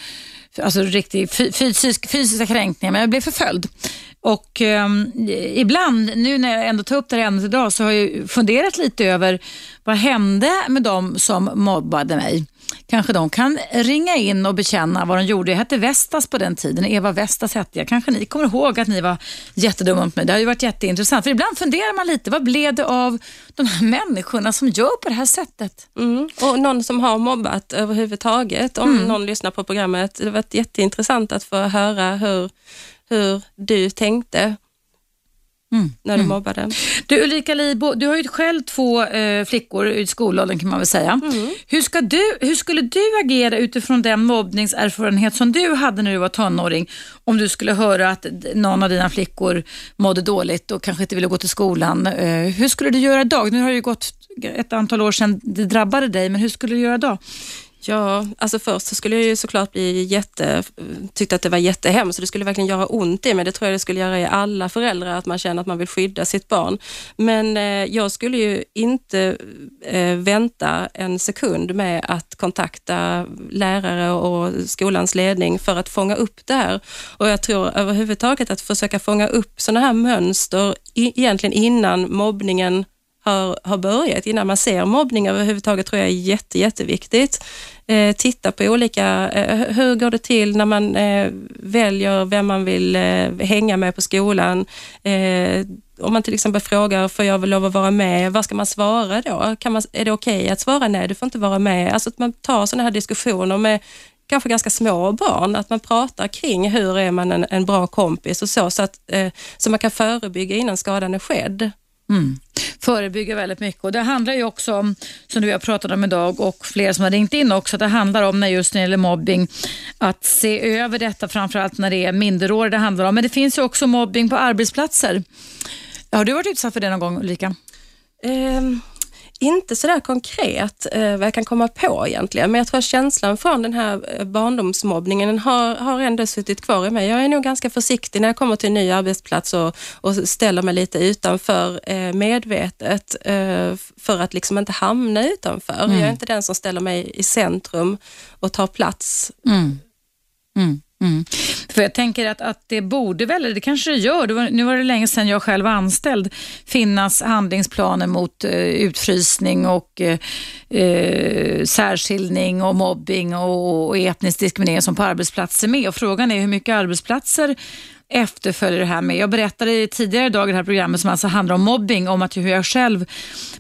Speaker 2: alltså riktig fysisk, fysiska kränkningar, men jag blev förföljd. Och eh, ibland, nu när jag ändå tar upp det här ämnet idag, så har jag funderat lite över vad hände med de som mobbade mig? Kanske de kan ringa in och bekänna vad de gjorde. Jag hette Vestas på den tiden. Eva Vestas hette jag. Kanske ni kommer ihåg att ni var jättedumma mot mig. Det har ju varit jätteintressant. För ibland funderar man lite, vad blev det av de här människorna som gör på det här sättet?
Speaker 1: Mm. Och någon som har mobbat överhuvudtaget, om mm. någon lyssnar på programmet. Det har varit jätteintressant att få höra hur, hur du tänkte Mm. när du mm. mobbade.
Speaker 2: Du Ulrika Libo, du har ju själv två eh, flickor i skolåldern kan man väl säga. Mm. Hur, ska du, hur skulle du agera utifrån den mobbningserfarenhet som du hade när du var tonåring om du skulle höra att någon av dina flickor mådde dåligt och kanske inte ville gå till skolan. Eh, hur skulle du göra idag? Nu har det ju gått ett antal år sedan det drabbade dig, men hur skulle du göra idag?
Speaker 1: Ja, alltså först så skulle jag ju såklart bli jätte, tyckte att det var jättehemskt och det skulle verkligen göra ont i mig. Det tror jag det skulle göra i alla föräldrar, att man känner att man vill skydda sitt barn. Men eh, jag skulle ju inte eh, vänta en sekund med att kontakta lärare och skolans ledning för att fånga upp det här. Och jag tror överhuvudtaget att försöka fånga upp sådana här mönster i, egentligen innan mobbningen har, har börjat, innan man ser mobbning överhuvudtaget, tror jag är jätte, jätteviktigt. Eh, titta på olika, eh, hur går det till när man eh, väljer vem man vill eh, hänga med på skolan? Eh, om man till exempel frågar, får jag väl lov att vara med? Vad ska man svara då? Kan man, är det okej okay att svara nej, du får inte vara med? Alltså att man tar sådana här diskussioner med kanske ganska små barn, att man pratar kring hur är man en, en bra kompis och så, så att eh, så man kan förebygga innan skadan är skedd.
Speaker 2: Mm. Förebygga väldigt mycket och det handlar ju också om, som du har pratat om idag och flera som har ringt in också, att det handlar om när just när det gäller mobbing, att se över detta framförallt när det är minderåriga det handlar om. Men det finns ju också mobbing på arbetsplatser. Har du varit utsatt för det någon gång Ulrika?
Speaker 1: Um, inte sådär konkret eh, vad jag kan komma på egentligen, men jag tror att känslan från den här eh, barndomsmobbningen har, har ändå suttit kvar i mig. Jag är nog ganska försiktig när jag kommer till en ny arbetsplats och, och ställer mig lite utanför eh, medvetet eh, för att liksom inte hamna utanför. Mm. Jag är inte den som ställer mig i centrum och tar plats.
Speaker 2: Mm. Mm. Mm. För jag tänker att, att det borde väl, det kanske det gör, det var, nu var det länge sedan jag själv var anställd, finnas handlingsplaner mot eh, utfrysning och eh, eh särskiljning och mobbing och, och etnisk diskriminering som på arbetsplatser med. Och frågan är hur mycket arbetsplatser efterföljer det här med. Jag berättade tidigare idag i det här programmet som alltså handlar om mobbing, om att hur jag själv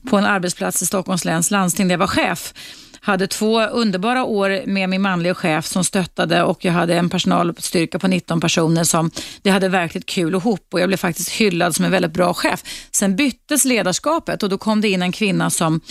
Speaker 2: på en arbetsplats i Stockholms läns landsting där jag var chef hade två underbara år med min manliga chef som stöttade och jag hade en personalstyrka på 19 personer som vi hade verkligt kul ihop och jag blev faktiskt hyllad som en väldigt bra chef. Sen byttes ledarskapet och då kom det in en kvinna som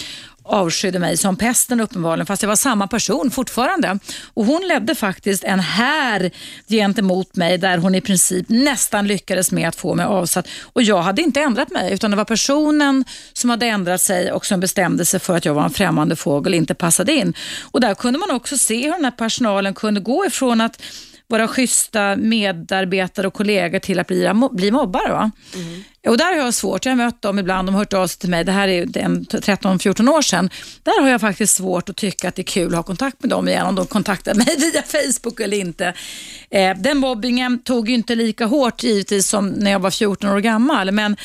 Speaker 2: avskydde mig som pesten uppenbarligen, fast jag var samma person fortfarande. Och Hon ledde faktiskt en här gentemot mig där hon i princip nästan lyckades med att få mig avsatt. Och Jag hade inte ändrat mig, utan det var personen som hade ändrat sig och som bestämde sig för att jag var en främmande fågel inte passade in. Och Där kunde man också se hur den här personalen kunde gå ifrån att våra schyssta medarbetare och kollegor till att bli, bli mobbare. Va? Mm. Och där har jag svårt, jag har mött dem ibland, de har hört av sig till mig, det här är 13-14 år sedan. Där har jag faktiskt svårt att tycka att det är kul att ha kontakt med dem igen, om de kontaktar mig *laughs* via Facebook eller inte. Eh, den mobbingen tog ju inte lika hårt givetvis som när jag var 14 år gammal, men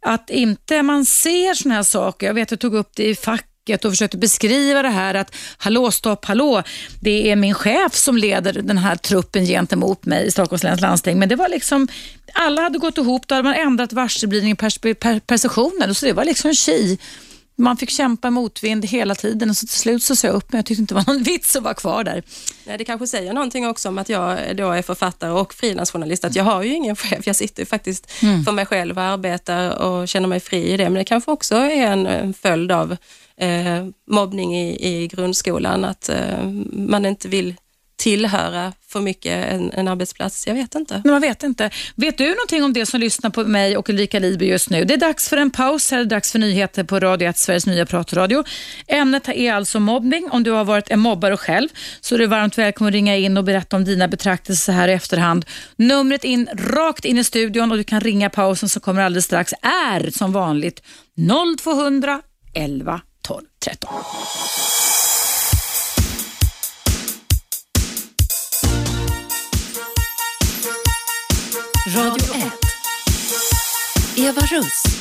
Speaker 2: att inte man ser sådana här saker, jag vet jag tog upp det i fack och försökte beskriva det här att hallå, stopp, hallå, det är min chef som leder den här truppen gentemot mig i Stockholms läns landsting. Men det var liksom, alla hade gått ihop, då hade man ändrat varselblivning per, per, per sessionen, så det var liksom tji man fick kämpa motvind hela tiden och så till slut så sa jag upp mig. Jag tyckte inte det var *laughs* någon vits att vara kvar där.
Speaker 1: Nej, det kanske säger någonting också om att jag då är författare och frilansjournalist, att jag har ju ingen chef. Jag sitter ju faktiskt mm. för mig själv och arbetar och känner mig fri i det, men det kanske också är en följd av eh, mobbning i, i grundskolan, att eh, man inte vill tillhöra för mycket en, en arbetsplats. Jag vet inte.
Speaker 2: Men man vet inte. Vet du någonting om det som lyssnar på mig och Ulrika Liby just nu? Det är dags för en paus. Här är det dags för nyheter på Radio 1, Sveriges nya pratradio. Ämnet är alltså mobbning. Om du har varit en mobbare själv så är du varmt välkommen att ringa in och berätta om dina betraktelser här i efterhand. Numret in rakt in i studion och du kan ringa pausen som kommer alldeles strax är som vanligt 0200 11 13. Radio 1. Eva Russ.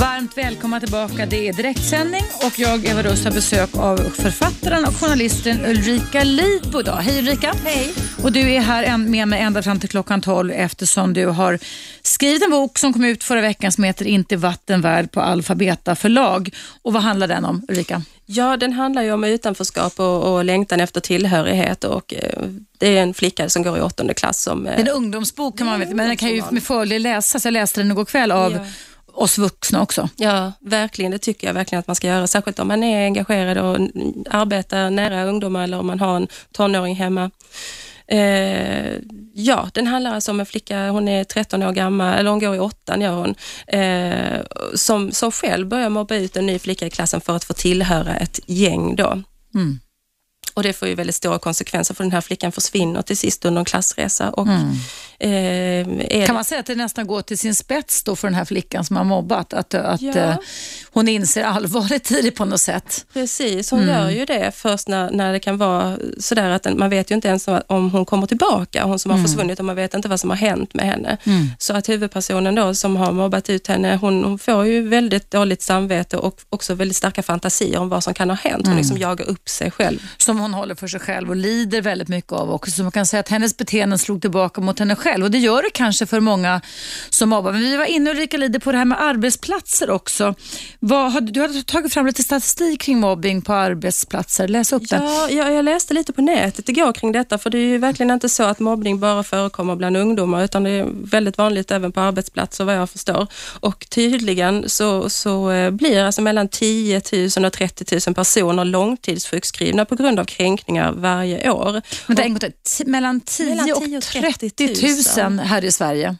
Speaker 2: Varmt välkomna tillbaka. Det är direktsändning och jag, Eva Russ, har besök av författaren och journalisten Ulrika Lidbo idag. Hej Ulrika.
Speaker 6: Hej.
Speaker 2: Och du är här med mig ända fram till klockan 12 eftersom du har skrivit en bok som kom ut förra veckan som heter Inte vatten värd på Alfabeta förlag. Och vad handlar den om Ulrika?
Speaker 1: Ja, den handlar ju om utanförskap och, och längtan efter tillhörighet och eh, det är en flicka som går i åttonde klass som...
Speaker 2: Eh, en ungdomsbok kan man veta, men den kan ju med fördel läsas. Jag läste den igår kväll av ja. Oss vuxna också.
Speaker 1: Ja, verkligen. Det tycker jag verkligen att man ska göra. Särskilt om man är engagerad och arbetar nära ungdomar eller om man har en tonåring hemma. Eh, ja, den handlar alltså om en flicka, hon är 13 år gammal, eller hon går i åttan gör hon, eh, som, som själv börjar mobba ut en ny flicka i klassen för att få tillhöra ett gäng då. Mm. Och det får ju väldigt stora konsekvenser för den här flickan försvinner till sist under en klassresa. Och,
Speaker 2: mm. Eh, kan man säga att det nästan går till sin spets då för den här flickan som har mobbat? Att, att ja. eh, hon inser allvaret i det på något sätt?
Speaker 1: Precis, hon mm. gör ju det först när, när det kan vara sådär att man vet ju inte ens om hon kommer tillbaka, hon som har mm. försvunnit och man vet inte vad som har hänt med henne. Mm. Så att huvudpersonen då som har mobbat ut henne, hon, hon, får ju väldigt dåligt samvete och också väldigt starka fantasier om vad som kan ha hänt. Hon mm. liksom jagar upp sig själv.
Speaker 2: Som hon håller för sig själv och lider väldigt mycket av också. Så man kan säga att hennes beteenden slog tillbaka mot henne själv och det gör det kanske för många som mobbar. Men vi var inne Ulrika lider på det här med arbetsplatser också. Vad, du har tagit fram lite statistik kring mobbing på arbetsplatser. Läs upp
Speaker 1: den. Ja, jag, jag läste lite på nätet igår kring detta för det är ju verkligen inte så att mobbning bara förekommer bland ungdomar utan det är väldigt vanligt även på arbetsplatser vad jag förstår. Och tydligen så, så eh, blir alltså mellan 10 000 och 30 000 personer långtidssjukskrivna på grund av kränkningar varje år.
Speaker 2: Men det 10 mellan 10 och 30 000 här i Sverige.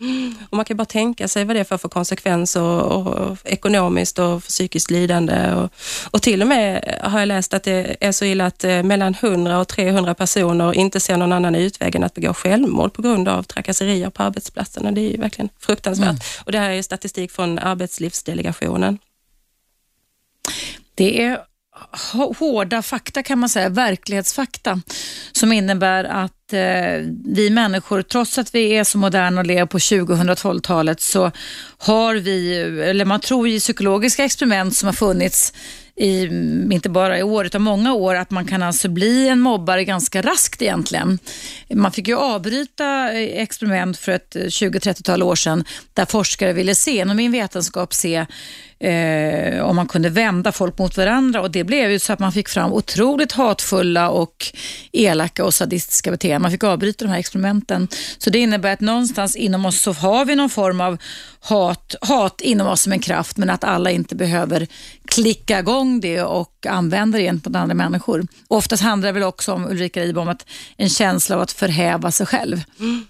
Speaker 1: Och man kan bara tänka sig vad det får för konsekvenser och, och ekonomiskt och psykiskt lidande. Och, och till och med har jag läst att det är så illa att eh, mellan 100 och 300 personer inte ser någon annan utväg än att begå självmord på grund av trakasserier på arbetsplatsen. Och det är ju verkligen fruktansvärt. Mm. Och det här är statistik från Arbetslivsdelegationen.
Speaker 2: Det är hårda fakta kan man säga, verklighetsfakta som innebär att eh, vi människor, trots att vi är så moderna och lever på 2012-talet så har vi, eller man tror i psykologiska experiment som har funnits i, mm, inte bara i år utan många år, att man kan alltså bli en mobbare ganska raskt egentligen. Man fick ju avbryta eh, experiment för ett 20-30-tal år sedan där forskare ville se, inom min vetenskap, se eh, om man kunde vända folk mot varandra och det blev ju så att man fick fram otroligt hatfulla och elaka och sadistiska beteenden. Man fick avbryta de här experimenten. Så det innebär att någonstans inom oss så har vi någon form av hat, hat inom oss som en kraft men att alla inte behöver klicka igång det och använda det gentemot andra människor. Oftast handlar det väl också om, Ulrika Ribom, att en känsla av att förhäva sig själv. Mm.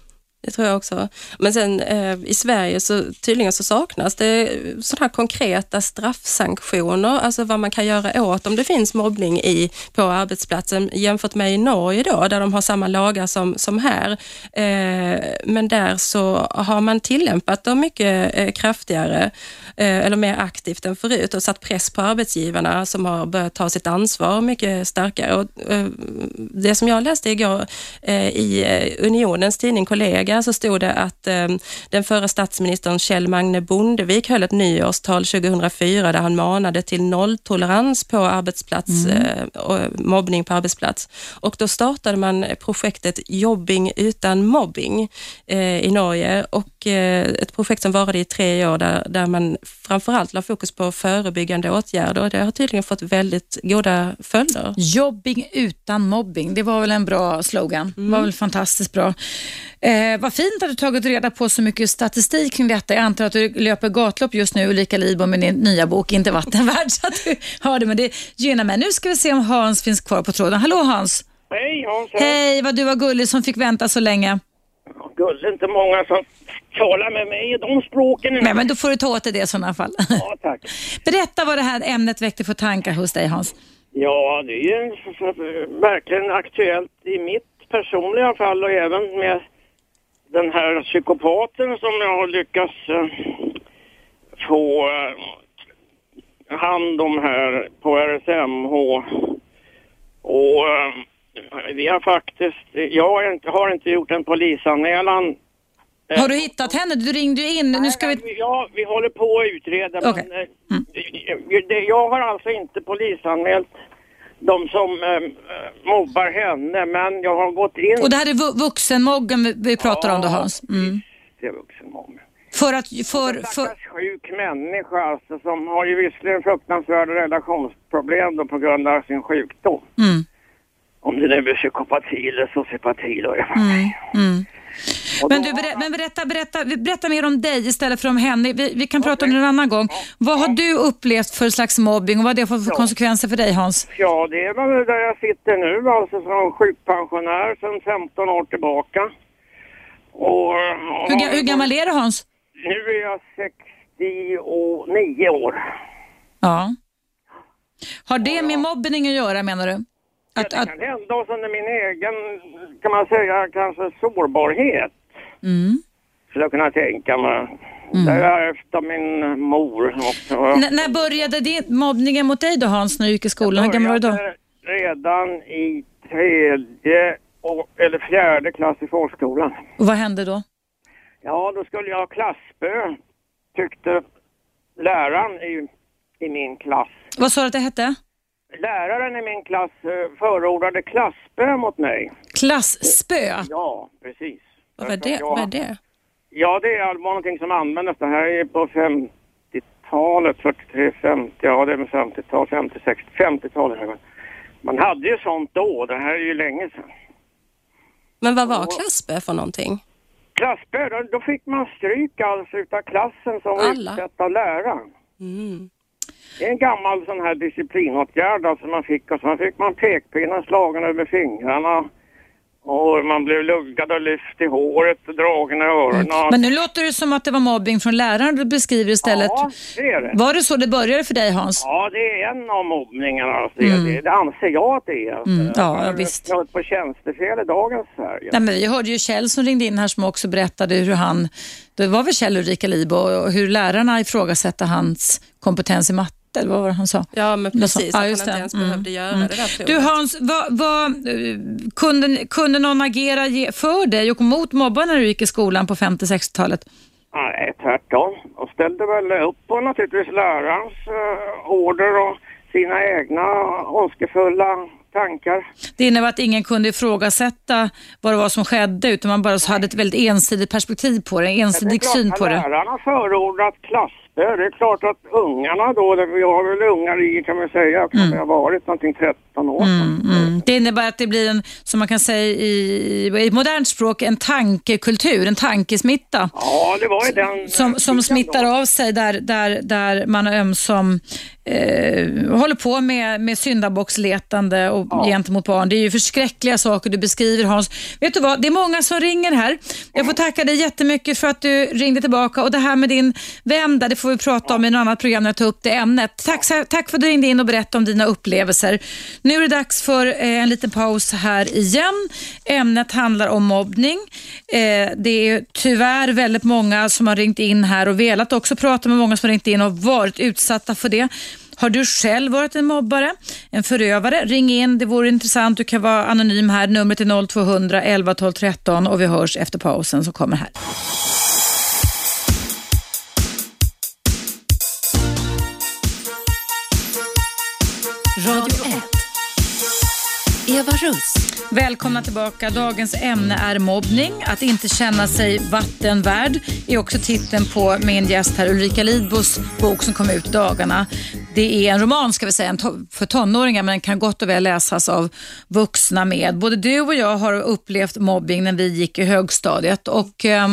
Speaker 1: Det tror jag också. Men sen eh, i Sverige så tydligen så saknas det sådana här konkreta straffsanktioner, alltså vad man kan göra åt om det finns mobbning i, på arbetsplatsen jämfört med i Norge då, där de har samma lagar som, som här. Eh, men där så har man tillämpat dem mycket eh, kraftigare eh, eller mer aktivt än förut och satt press på arbetsgivarna som har börjat ta sitt ansvar mycket starkare. Och, eh, det som jag läste igår eh, i eh, Unionens tidning Kollega kollega så stod det att eh, den förra statsministern Kjell Magne Bondevik höll ett nyårstal 2004 där han manade till nolltolerans på arbetsplats
Speaker 2: Mm.
Speaker 1: eh, och mobbning på arbetsplats. Och då startade man projektet Jobbing utan mobbing eh, i Norge och eh, ett projekt som varade i tre år där, där man framförallt la fokus på förebyggande åtgärder och det har tydligen fått väldigt goda följder.
Speaker 2: Jobbing utan mobbing, det var väl en bra slogan. Det var väl fantastiskt bra. Eh, vad fint att du tagit reda på så mycket statistik kring detta. Jag antar att du löper gatlopp just nu, Ulrika Lidbom, med din nya bok Inte vattenvärd, *laughs* så att du har det, men det gynnar mig. Nu ska vi se om Hans finns kvar på tråden. Hallå Hans!
Speaker 6: Hej Hans.
Speaker 2: Hej, vad du var gullig som fick vänta så länge.
Speaker 6: Skulle inte många som talar med mig i de språken.
Speaker 2: Nej, men då får du ta åt dig det i sådana fall.
Speaker 6: Ja, tack. *laughs*
Speaker 2: Berätta vad det här ämnet väckte för tankar hos dig Hans.
Speaker 6: Ja, det är ju verkligen aktuellt i mitt personliga fall och även med den här psykopaten som jag har lyckats eh, få eh, hand om här på RSMH. Och eh, vi har faktiskt, jag har inte, har inte gjort en polisanmälan
Speaker 2: Har du hittat henne? Du ringde ju in. Nu ska vi...
Speaker 6: Nej, Ja, vi håller på att utreda.
Speaker 2: Okej.
Speaker 6: Men, eh, det, jag har alltså inte polisanmält de som eh, mobbar henne, men jag har gått in
Speaker 2: Och det här är vu- vuxenmoggen vi- vi pratar om då Hans. Mm.
Speaker 6: till vuxenmobbning.
Speaker 2: För att... För,
Speaker 6: En
Speaker 2: för...
Speaker 6: sjuk människa alltså, som har ju visserligen fruktansvärda relationsproblem då på grund av sin sjukdom.
Speaker 2: Mm.
Speaker 6: Om det nu är psykopati eller sociopati då.
Speaker 2: Mm. Mm. Men du, berä, men berätta, berätta, berätta mer om dig istället för om henne. Vi, vi kan prata om det en annan gång. Vad har du upplevt för slags mobbing och vad har det fått för
Speaker 6: Ja.
Speaker 2: konsekvenser för dig Hans?
Speaker 6: Ja, det är väl där jag sitter nu, alltså som sjukpensionär sedan 15 år tillbaka. Och,
Speaker 2: Hur, ga- hur gammal är du Hans?
Speaker 6: Nu är jag 69 år.
Speaker 2: Ja. Har det med mobbning att göra menar du? Att,
Speaker 6: det
Speaker 2: att,
Speaker 6: kan hända oss under min egen, kan man säga, kanske sårbarhet.
Speaker 2: Mm.
Speaker 6: Skulle jag kunna tänka mig. Det har jag efter min mor också.
Speaker 2: N- när började din, mobbningen mot dig då Hans, när du gick i skolan? Hur gammal var du då?
Speaker 6: redan i tredje och, eller fjärde klass i folkskolan.
Speaker 2: Och vad hände då?
Speaker 6: Ja, då skulle jag ha klassspö, tyckte läraren i, i min klass.
Speaker 2: Vad sa du att det hette?
Speaker 6: Läraren i min klass eh, förordade klassspö mot mig.
Speaker 2: Klasspö?
Speaker 6: Ja, precis.
Speaker 1: Vad är det? Vad är det?
Speaker 6: Ja, det är någonting som användes. Det här är på 50-talet, 43, 50, ja det är med 50-tal, 50, 60, 50-talet. Man hade ju sånt då, det här är ju länge sedan.
Speaker 1: Men vad var klassbö för någonting?
Speaker 6: Klassspö, då, då fick man stryk alltså utav klassen som var utsett av läraren.
Speaker 1: Mm.
Speaker 6: Det är en gammal sån här disciplinåtgärd alltså man fick och så fick man pekpinnar slagen över fingrarna. Och man blev luggad och lyft i håret och dragen i öronen.
Speaker 2: Men nu låter det som att det var mobbing från läraren du beskriver istället.
Speaker 6: Ja, det är det.
Speaker 2: Var det så det började för dig Hans?
Speaker 6: Ja, det är en av mobbningarna. Alltså. Det, det anser jag att det är. Alltså.
Speaker 2: Mm, ja,
Speaker 6: Jag har
Speaker 2: visst.
Speaker 6: snudd på tjänstefel i dagens Sverige.
Speaker 2: Nej, men vi hörde ju Kjell som ringde in här som också berättade hur han, det var väl Kjell Ulrika Libo, och hur lärarna ifrågasatte hans kompetens i matte, eller vad var det han sa?
Speaker 1: Ja, men precis.
Speaker 2: Ja,
Speaker 1: att han inte
Speaker 2: det.
Speaker 1: ens
Speaker 2: Mm.
Speaker 1: behövde göra
Speaker 2: Mm.
Speaker 1: det där provet.
Speaker 2: Du Hans, vad, vad, eh, kunde, kunde någon agera ge- för dig och mot mobbarna när du gick i skolan på 50-60-talet?
Speaker 6: Nej, tvärtom. Och ställde väl upp på naturligtvis lärarens uh, order och sina egna ondskefulla tankar.
Speaker 2: Det innebär att ingen kunde ifrågasätta vad det var som skedde utan man bara så hade ett väldigt ensidigt perspektiv på det, en ensidig syn på det.
Speaker 6: lärarna förordat det är klart att ungarna då, vi har väl ungar i kan man säga, kan det ha varit någonting 13 år sedan.
Speaker 2: Mm. Det innebär att det blir en, som man kan säga i, i modernt språk, en tankekultur, en tankesmitta.
Speaker 6: Ja, det var ju den...
Speaker 2: Som, som smittar
Speaker 6: då.
Speaker 2: av sig där, där, där man ömsom eh, håller på med, med syndabocksletande och gentemot barn. Det är ju förskräckliga saker du beskriver Hans. Vet du vad, det är många som ringer här. Jag får tacka dig jättemycket för att du ringde tillbaka och det här med din vän där, det får vi prata om i något annat program när jag tar upp det ämnet. Tack, tack för att du ringde in och berättade om dina upplevelser. Nu är det dags för eh, en liten paus här igen. Ämnet handlar om mobbning. Eh, det är tyvärr väldigt många som har ringt in här och velat också prata med många som har ringt in och varit utsatta för det. Har du själv varit en mobbare, en förövare? Ring in, det vore intressant. Du kan vara anonym här. Numret är 0200 11 12 13 och vi hörs efter pausen som kommer här.
Speaker 8: Radio 1. Eva Russ.
Speaker 2: Välkomna tillbaka. Dagens ämne är mobbning. Att inte känna sig vattenvärd är också titeln på min gäst här Ulrika Lidbos bok som kom ut dagarna. Det är en roman ska vi säga för tonåringar men den kan gott och väl läsas av vuxna med. Både du och jag har upplevt mobbing när vi gick i högstadiet och eh,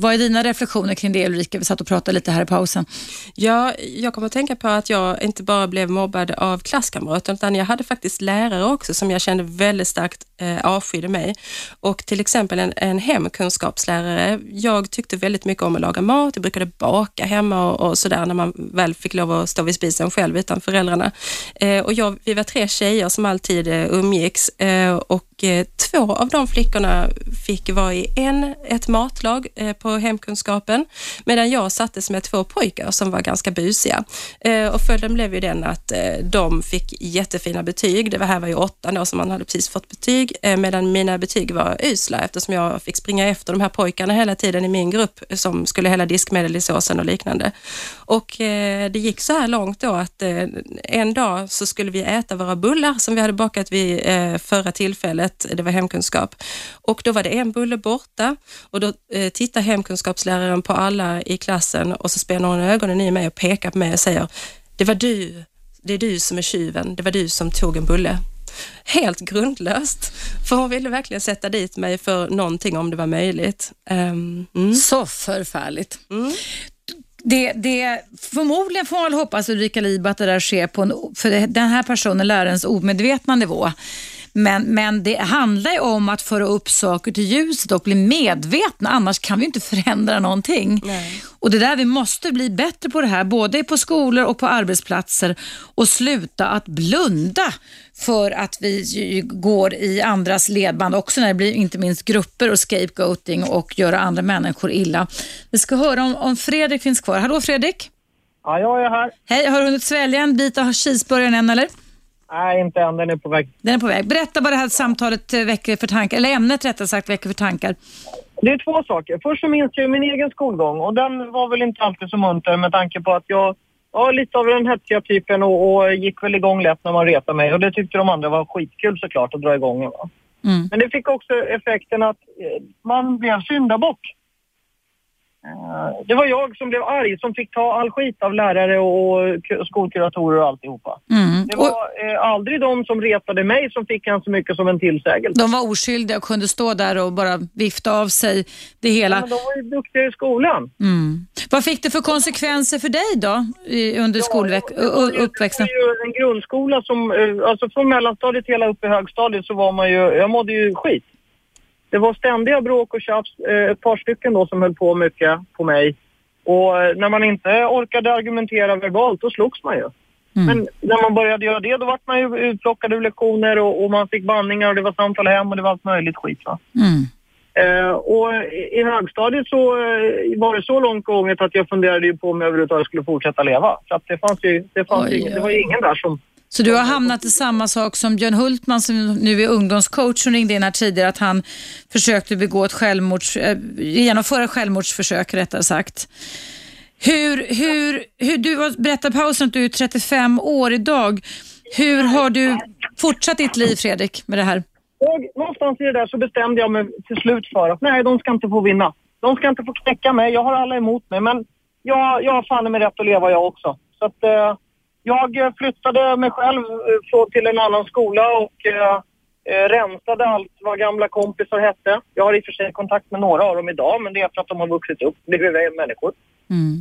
Speaker 2: vad är dina reflektioner kring det Ulrika? Vi satt och pratade lite här i pausen.
Speaker 1: Ja, jag kommer att tänka på att jag inte bara blev mobbad av klasskamrater utan jag hade faktiskt lärare också som jag kände väldigt starkt eh, avskydde mig. Och till exempel en, en hemkunskapslärare. Jag tyckte väldigt mycket om att laga mat. Jag brukade baka hemma och, och sådär när man väl fick lov att stå vid spisen själv utan föräldrarna. Eh, och jag, vi var tre tjejer som alltid eh, umgicks eh, och Eh, två av de flickorna fick vara i en, ett matlag eh, på hemkunskapen medan jag sattes med två pojkar som var ganska busiga. Eh, och följden blev ju den att eh, de fick jättefina betyg. Det här var ju åttan då som man hade precis fått betyg Eh, medan mina betyg var usla eftersom jag fick springa efter de här pojkarna hela tiden i min grupp som skulle hälla diskmedel i såsen och liknande. Och eh, det gick så här långt då att eh, en dag så skulle vi äta våra bullar som vi hade bakat vid förra tillfället det var hemkunskap. Och då var det en bulle borta och då tittar hemkunskapsläraren på alla i klassen och så spänner hon ögonen i mig och pekar på mig och säger, det var du, det är du som är tjuven, det var du som tog en bulle. Helt grundlöst, för hon ville verkligen sätta dit mig för någonting om det var möjligt. Um,
Speaker 2: mm. Så förfärligt. Mm. Det, det, förmodligen får man väl hoppas Ulrika Liba att det där sker på en, för den här personen, lärarens omedvetna nivå. Men, men det handlar ju om att föra upp saker till ljuset och bli medvetna, annars kan vi inte förändra någonting. Nej. Och det där vi måste bli bättre på det här, både på skolor och på arbetsplatser och sluta att blunda för att vi går i andras ledband också när det blir inte minst grupper och scapegoating och göra andra människor illa. Vi ska höra om, om Fredrik finns kvar. Hallå Fredrik!
Speaker 9: Ja, jag är här.
Speaker 2: Hej, har du hunnit svälja en bit av cheeseburgaren än eller?
Speaker 9: Nej, inte än. Den är på väg.
Speaker 2: Den är på väg. Berätta vad det här samtalet väcker för tankar, eller ämnet rättare sagt väcker för tankar.
Speaker 9: Det är två saker. Först så minns jag min egen skolgång och den var väl inte alltid så munter med tanke på att jag var lite av den hetsiga typen och, och gick väl igång lätt när man retade mig och det tyckte de andra var skitkul såklart att dra igång. Va? Mm. Men det fick också effekten att eh, man blev syndabock. Eh, det var jag som blev arg som fick ta all skit av lärare och skolkuratorer och alltihopa. Mm. Det var eh, aldrig de som retade mig som fick han så mycket som en tillsägelse.
Speaker 2: De var oskyldiga och kunde stå där och bara vifta av sig det hela. Ja,
Speaker 9: men de var ju duktiga i skolan.
Speaker 2: Mm. Vad fick det för konsekvenser för dig då under ja, uppväxten?
Speaker 9: Det var ju en grundskola som, eh, alltså från mellanstadiet hela upp i högstadiet så var man ju, jag mådde ju skit. Det var ständiga bråk och tjafs, eh, ett par stycken då som höll på mycket på mig. Och eh, när man inte orkade argumentera verbalt, då slogs man ju. Mm. Men när man började göra det, då vart man ju utplockad ur lektioner och, och, man fick banningar och det var samtal hem och det var allt möjligt skit. Va? Mm. Eh, och i högstadiet så eh, var det så långt gånget att jag funderade ju på om jag överhuvudtaget skulle fortsätta leva. För att det fanns ju, det fanns oj, ingen, det var ju ingen där som
Speaker 2: så du har hamnat i samma sak som Björn Hultman som nu är ungdomscoach som ringde in här tidigare att han försökte begå ett självmords, äh, genomföra självmordsförsök rättare sagt. Hur, hur, hur, du berättade pausen att du är 35 år idag. Hur har du fortsatt ditt liv Fredrik med det här?
Speaker 9: Jag, någonstans i det där så bestämde jag mig till slut för att nej, de ska inte få vinna. De ska inte få knäcka mig. Jag har alla emot mig, men jag, jag har fan med rätt att leva jag också. Så att, eh, jag eh, flyttade mig själv eh, till en annan skola och eh, rensade allt vad gamla kompisar hette. Jag har i och för sig kontakt med några av dem idag, men det är för att de har vuxit upp, blivit människor.
Speaker 2: Mm.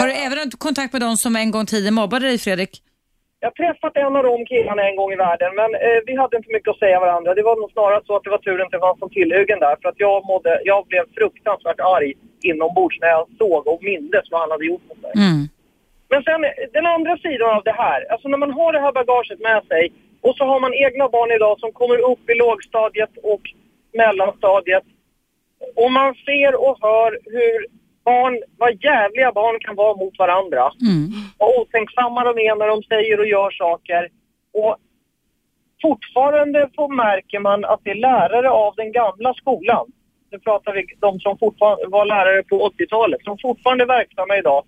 Speaker 2: Har du även kontakt med de som en gång tidigare mobbade dig, Fredrik?
Speaker 9: Jag har träffat en av de killarna en gång i världen, men eh, vi hade inte mycket att säga varandra. Det var nog snarare så att det var tur att det fanns som tillhyggen där, för att jag, mådde, jag blev fruktansvärt arg inombords när jag såg och mindes vad han hade gjort mot mig. Mm. Men sen den andra sidan av det här, alltså när man har det här bagaget med sig och så har man egna barn idag som kommer upp i lågstadiet och mellanstadiet och man ser och hör hur barn, vad jävliga barn kan vara mot varandra.
Speaker 2: Mm.
Speaker 9: Vad otänksamma de är när de säger och gör saker. Och fortfarande så märker man att det är lärare av den gamla skolan. Nu pratar vi de som fortfarande var lärare på 80-talet, som fortfarande är verksamma idag.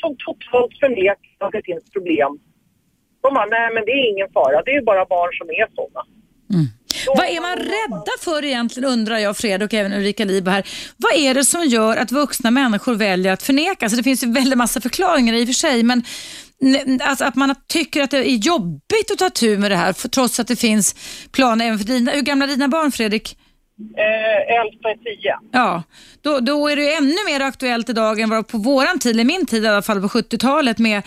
Speaker 9: Som totalt förnekar att det finns problem. De bara, nej men det är ingen fara, det är bara barn som är sådana.
Speaker 2: Vad är man rädda för egentligen undrar jag Fredrik och även Ulrika Liber här. Vad är det som gör att vuxna människor väljer att förneka? Alltså det finns ju väldigt massa förklaringar i och för sig men alltså att man tycker att det är jobbigt att ta tur med det här för, trots att det finns planer även för dina. Hur gamla är dina barn Fredrik?
Speaker 9: Eh, äldsta är tio.
Speaker 2: Ja, då, då är det ännu mer aktuellt idag än vad på våran tid, eller min tid i alla fall på 70-talet med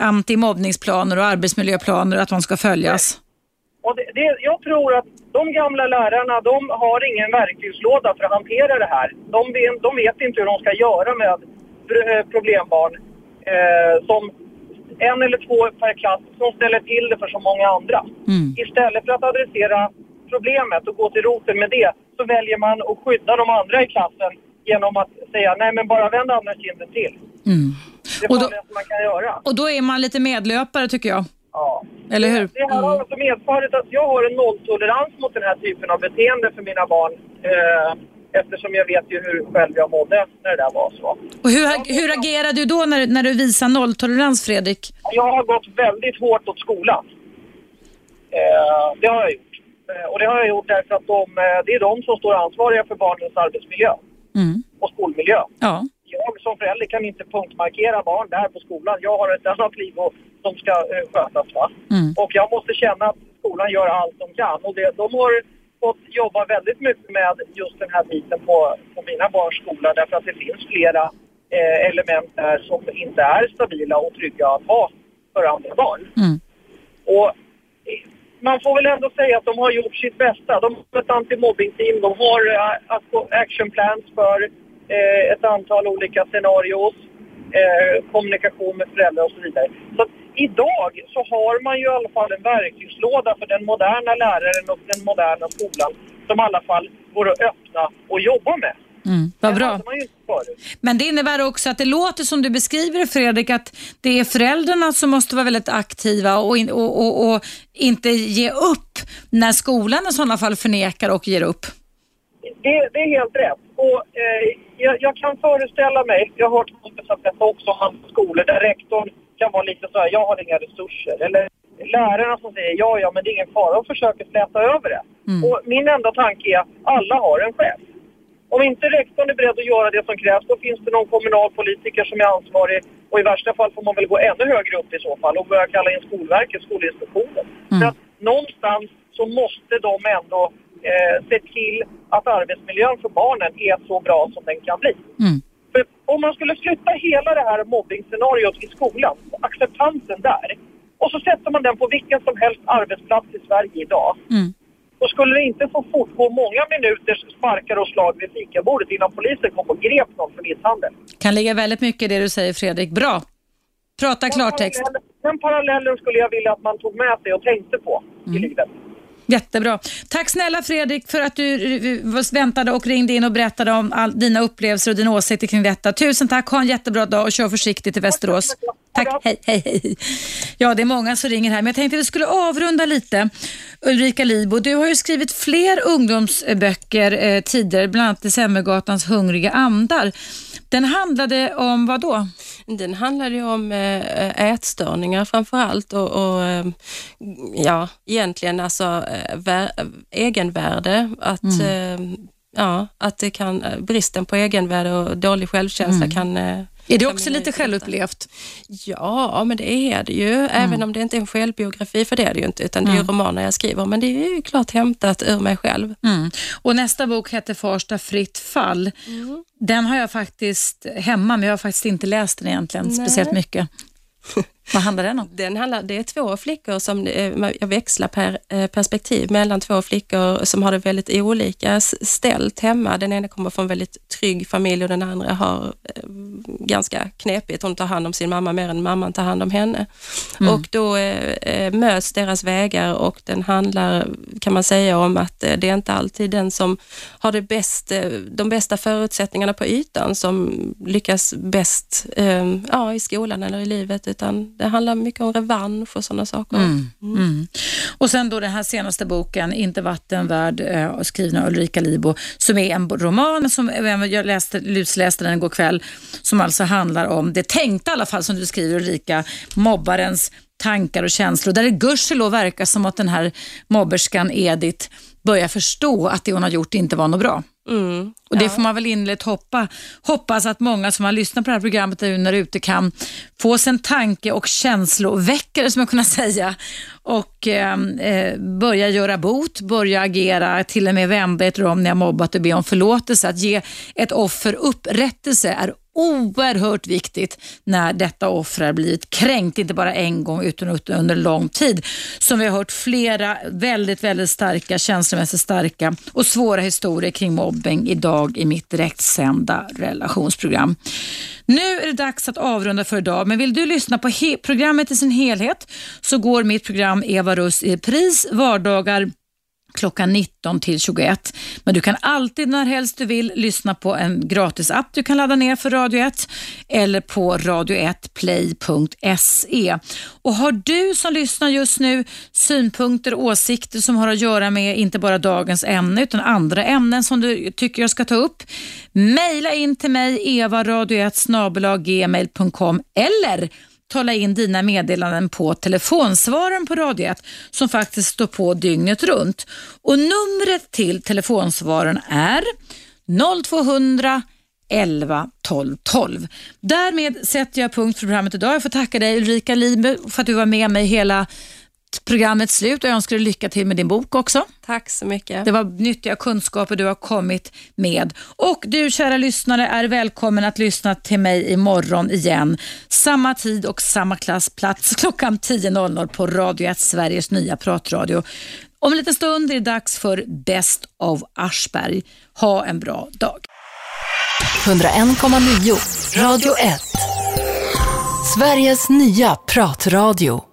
Speaker 2: antimobbningsplaner och arbetsmiljöplaner och att de ska följas.
Speaker 9: Och det, det, jag tror att de gamla lärarna, de har ingen verktygslåda för att hantera det här. De, vet- de vet inte hur de ska göra med eh, problembarn eh, som en eller två per klass som ställer till det för så många andra.
Speaker 2: Mm.
Speaker 9: Istället för att adressera problemet och gå till roten med det så väljer man att skydda de andra i klassen genom att säga nej men bara vänd andra kinden till.
Speaker 2: Mm.
Speaker 9: Det är
Speaker 2: Och då-
Speaker 9: farligaste man kan göra.
Speaker 2: Och då är man lite medlöpare tycker jag.
Speaker 9: Ja.
Speaker 2: Eller hur?
Speaker 9: Det här har alltså medfört att jag har en nolltolerans mot den här typen av beteende för mina barn. Eh, eftersom jag vet ju hur själv jag mådde när det där var så.
Speaker 2: Och hur, hur agerar du då när, när du visar nolltolerans Fredrik?
Speaker 9: Jag har gått väldigt hårt åt skolan. Eh, det har jag gjort. Eh, och det har jag gjort därför att de, eh, det är de som står ansvariga för barnens arbetsmiljö
Speaker 2: Mm.
Speaker 9: och skolmiljö.
Speaker 2: Ja.
Speaker 9: Jag som förälder kan inte punktmarkera barn där på skolan. Jag har ett annat liv och, som ska eh, skötas.
Speaker 2: Mm.
Speaker 9: Och jag måste känna att skolan gör allt de kan. Och det, de har fått jobba väldigt mycket med just den här biten på, på mina barns skola därför att det finns flera eh, element där som inte är stabila och trygga att ha för andra barn.
Speaker 2: Mm.
Speaker 9: Och man får väl ändå säga att de har gjort sitt bästa. De har ett antimobbingteam, de har eh, actionplans action plans för eh, ett antal olika scenarios, eh, kommunikation med föräldrar och så vidare. Så att idag så har man ju i alla fall en verktygslåda för den moderna läraren och den moderna skolan som i alla fall går att öppna och jobba med.
Speaker 2: Mm. Vad bra. Men det innebär också att det låter som du beskriver Fredrik, att det är föräldrarna som måste vara väldigt aktiva och, in, och, och, och inte ge upp när skolan i sådana fall förnekar och ger upp.
Speaker 9: Det, det är helt rätt. Och, eh, jag, jag kan föreställa mig, jag har hört kompisar berätta också om skolor där rektorn kan vara lite så här, jag har inga resurser. Eller lärarna som säger, ja, ja, men det är ingen fara och försöker släta över det. Och min enda tanke är, alla har en chef. Om inte rektorn är beredd att göra det som krävs, då finns det någon kommunalpolitiker som är ansvarig. Och i värsta fall får man väl gå ännu högre upp i så fall och börja kalla in Skolverket, Skolinspektionen. För att någonstans så måste de ändå eh, se till att arbetsmiljön för barnen är så bra som den kan bli.
Speaker 2: Mm.
Speaker 9: För om man skulle flytta hela det här mobbningsscenariot i skolan, acceptansen där, och så sätter man den på vilken som helst arbetsplats i Sverige idag,
Speaker 2: Mm.
Speaker 9: Då skulle det inte få fortgå många minuters sparkar och slag vid fikabordet innan polisen kom och grep någon för misshandel.
Speaker 2: Kan ligga väldigt mycket i det du säger Fredrik. Bra. Prata klartext.
Speaker 9: Den parallellen- Den parallellen skulle jag vilja att man tog med sig och tänkte på i livet.
Speaker 2: Jättebra. Tack snälla Fredrik för att du väntade och ringde in och berättade om all, dina upplevelser och dina åsikter kring detta. Tusen tack, ha en jättebra dag och kör försiktigt till Västerås. Tack, hej, hej, hej. Ja, det är många som ringer här, men jag tänkte att vi skulle avrunda lite. Ulrika Libo, du har ju skrivit fler ungdomsböcker eh, tidigare, bland annat Decembergatans hungriga andar. Den handlade om vad då?
Speaker 1: Den handlade ju om eh, ätstörningar framför allt och, och eh, ja, egentligen alltså eh, vär, egenvärde. Att, eh, ja, att det kan, bristen på egenvärde och dålig självkänsla kan...
Speaker 2: Är det också lite självupplevt?
Speaker 1: Ja, men det är det ju. Även om det inte är en självbiografi, för det är det ju inte, utan det är ju romaner jag skriver. Men det är ju klart hämtat ur mig själv.
Speaker 2: Mm. Och nästa bok heter Farsta fritt fall. Den har jag faktiskt hemma, men jag har faktiskt inte läst den egentligen
Speaker 1: Nej.
Speaker 2: speciellt mycket. *laughs* Vad handlar den om?
Speaker 1: Den handlar, det är två flickor som, eh, jag växlar per eh, perspektiv mellan två flickor som har det väldigt olika ställt hemma. Den ena kommer från en väldigt trygg familj och den andra har eh, ganska knepigt. Hon tar hand om sin mamma mer än mamman tar hand om henne.
Speaker 2: Mm.
Speaker 1: Och då möts deras vägar och den handlar, kan man säga, om att det är inte alltid den som har det bäst, de bästa förutsättningarna på ytan som lyckas bäst ja, i skolan eller i livet, utan det handlar mycket om revansch och sådana saker.
Speaker 2: Mm. Mm. Och sen då den här senaste boken, Inte vatten värd, eh, skriven av Ulrika Libo, som är en roman som jag läste, lusläste den igår kväll, som alltså handlar om, det tänkte i alla fall som du skriver Ulrika, mobbarens tankar och känslor, där det gudskelov verkar som att den här mobberskan Edith börjar förstå att det hon har gjort inte var något bra.
Speaker 1: Mm.
Speaker 2: Och Det får man väl innerligt hoppa, hoppas att många som har lyssnat på det här programmet nu när ute kan få en tanke och känsloväckare, som jag kunna säga, och eh, eh, börja göra bot, börja agera, till och med vända er om ni har mobbat och be om förlåtelse. Att ge ett offer upprättelse är oerhört viktigt när detta offer har blivit kränkt, inte bara en gång utan under lång tid. Som vi har hört flera väldigt, väldigt starka, känslomässigt starka och svåra historier kring mobbing idag i mitt direktsända relationsprogram. Nu är det dags att avrunda för idag, men vill du lyssna på programmet i sin helhet så går mitt program Eva Russ i pris vardagar klockan 19 till 21. Men du kan alltid när helst du vill lyssna på en gratisapp du kan ladda ner för Radio 1 eller på radio1play.se. Och har du som lyssnar just nu synpunkter och åsikter som har att göra med inte bara dagens ämne utan andra ämnen som du tycker jag ska ta upp, mejla in till mig evaradio1 gmail.com eller tala in dina meddelanden på telefonsvararen på Radio 1 som faktiskt står på dygnet runt. Och numret till telefonsvararen är 0200 11 12 12. Därmed sätter jag punkt för programmet idag. Jag får tacka dig Ulrika Liebe för att du var med mig hela programmets slut och jag önskar dig lycka till med din bok också.
Speaker 1: Tack så mycket.
Speaker 2: Det var nyttiga kunskaper du har kommit med. Och du kära lyssnare är välkommen att lyssna till mig imorgon igen. Samma tid och samma klass, plats klockan 10.00 på Radio 1, Sveriges nya pratradio. Om en liten stund är det dags för Best of Aschberg. Ha en bra dag.
Speaker 8: 101,9 Radio 1. Sveriges nya pratradio.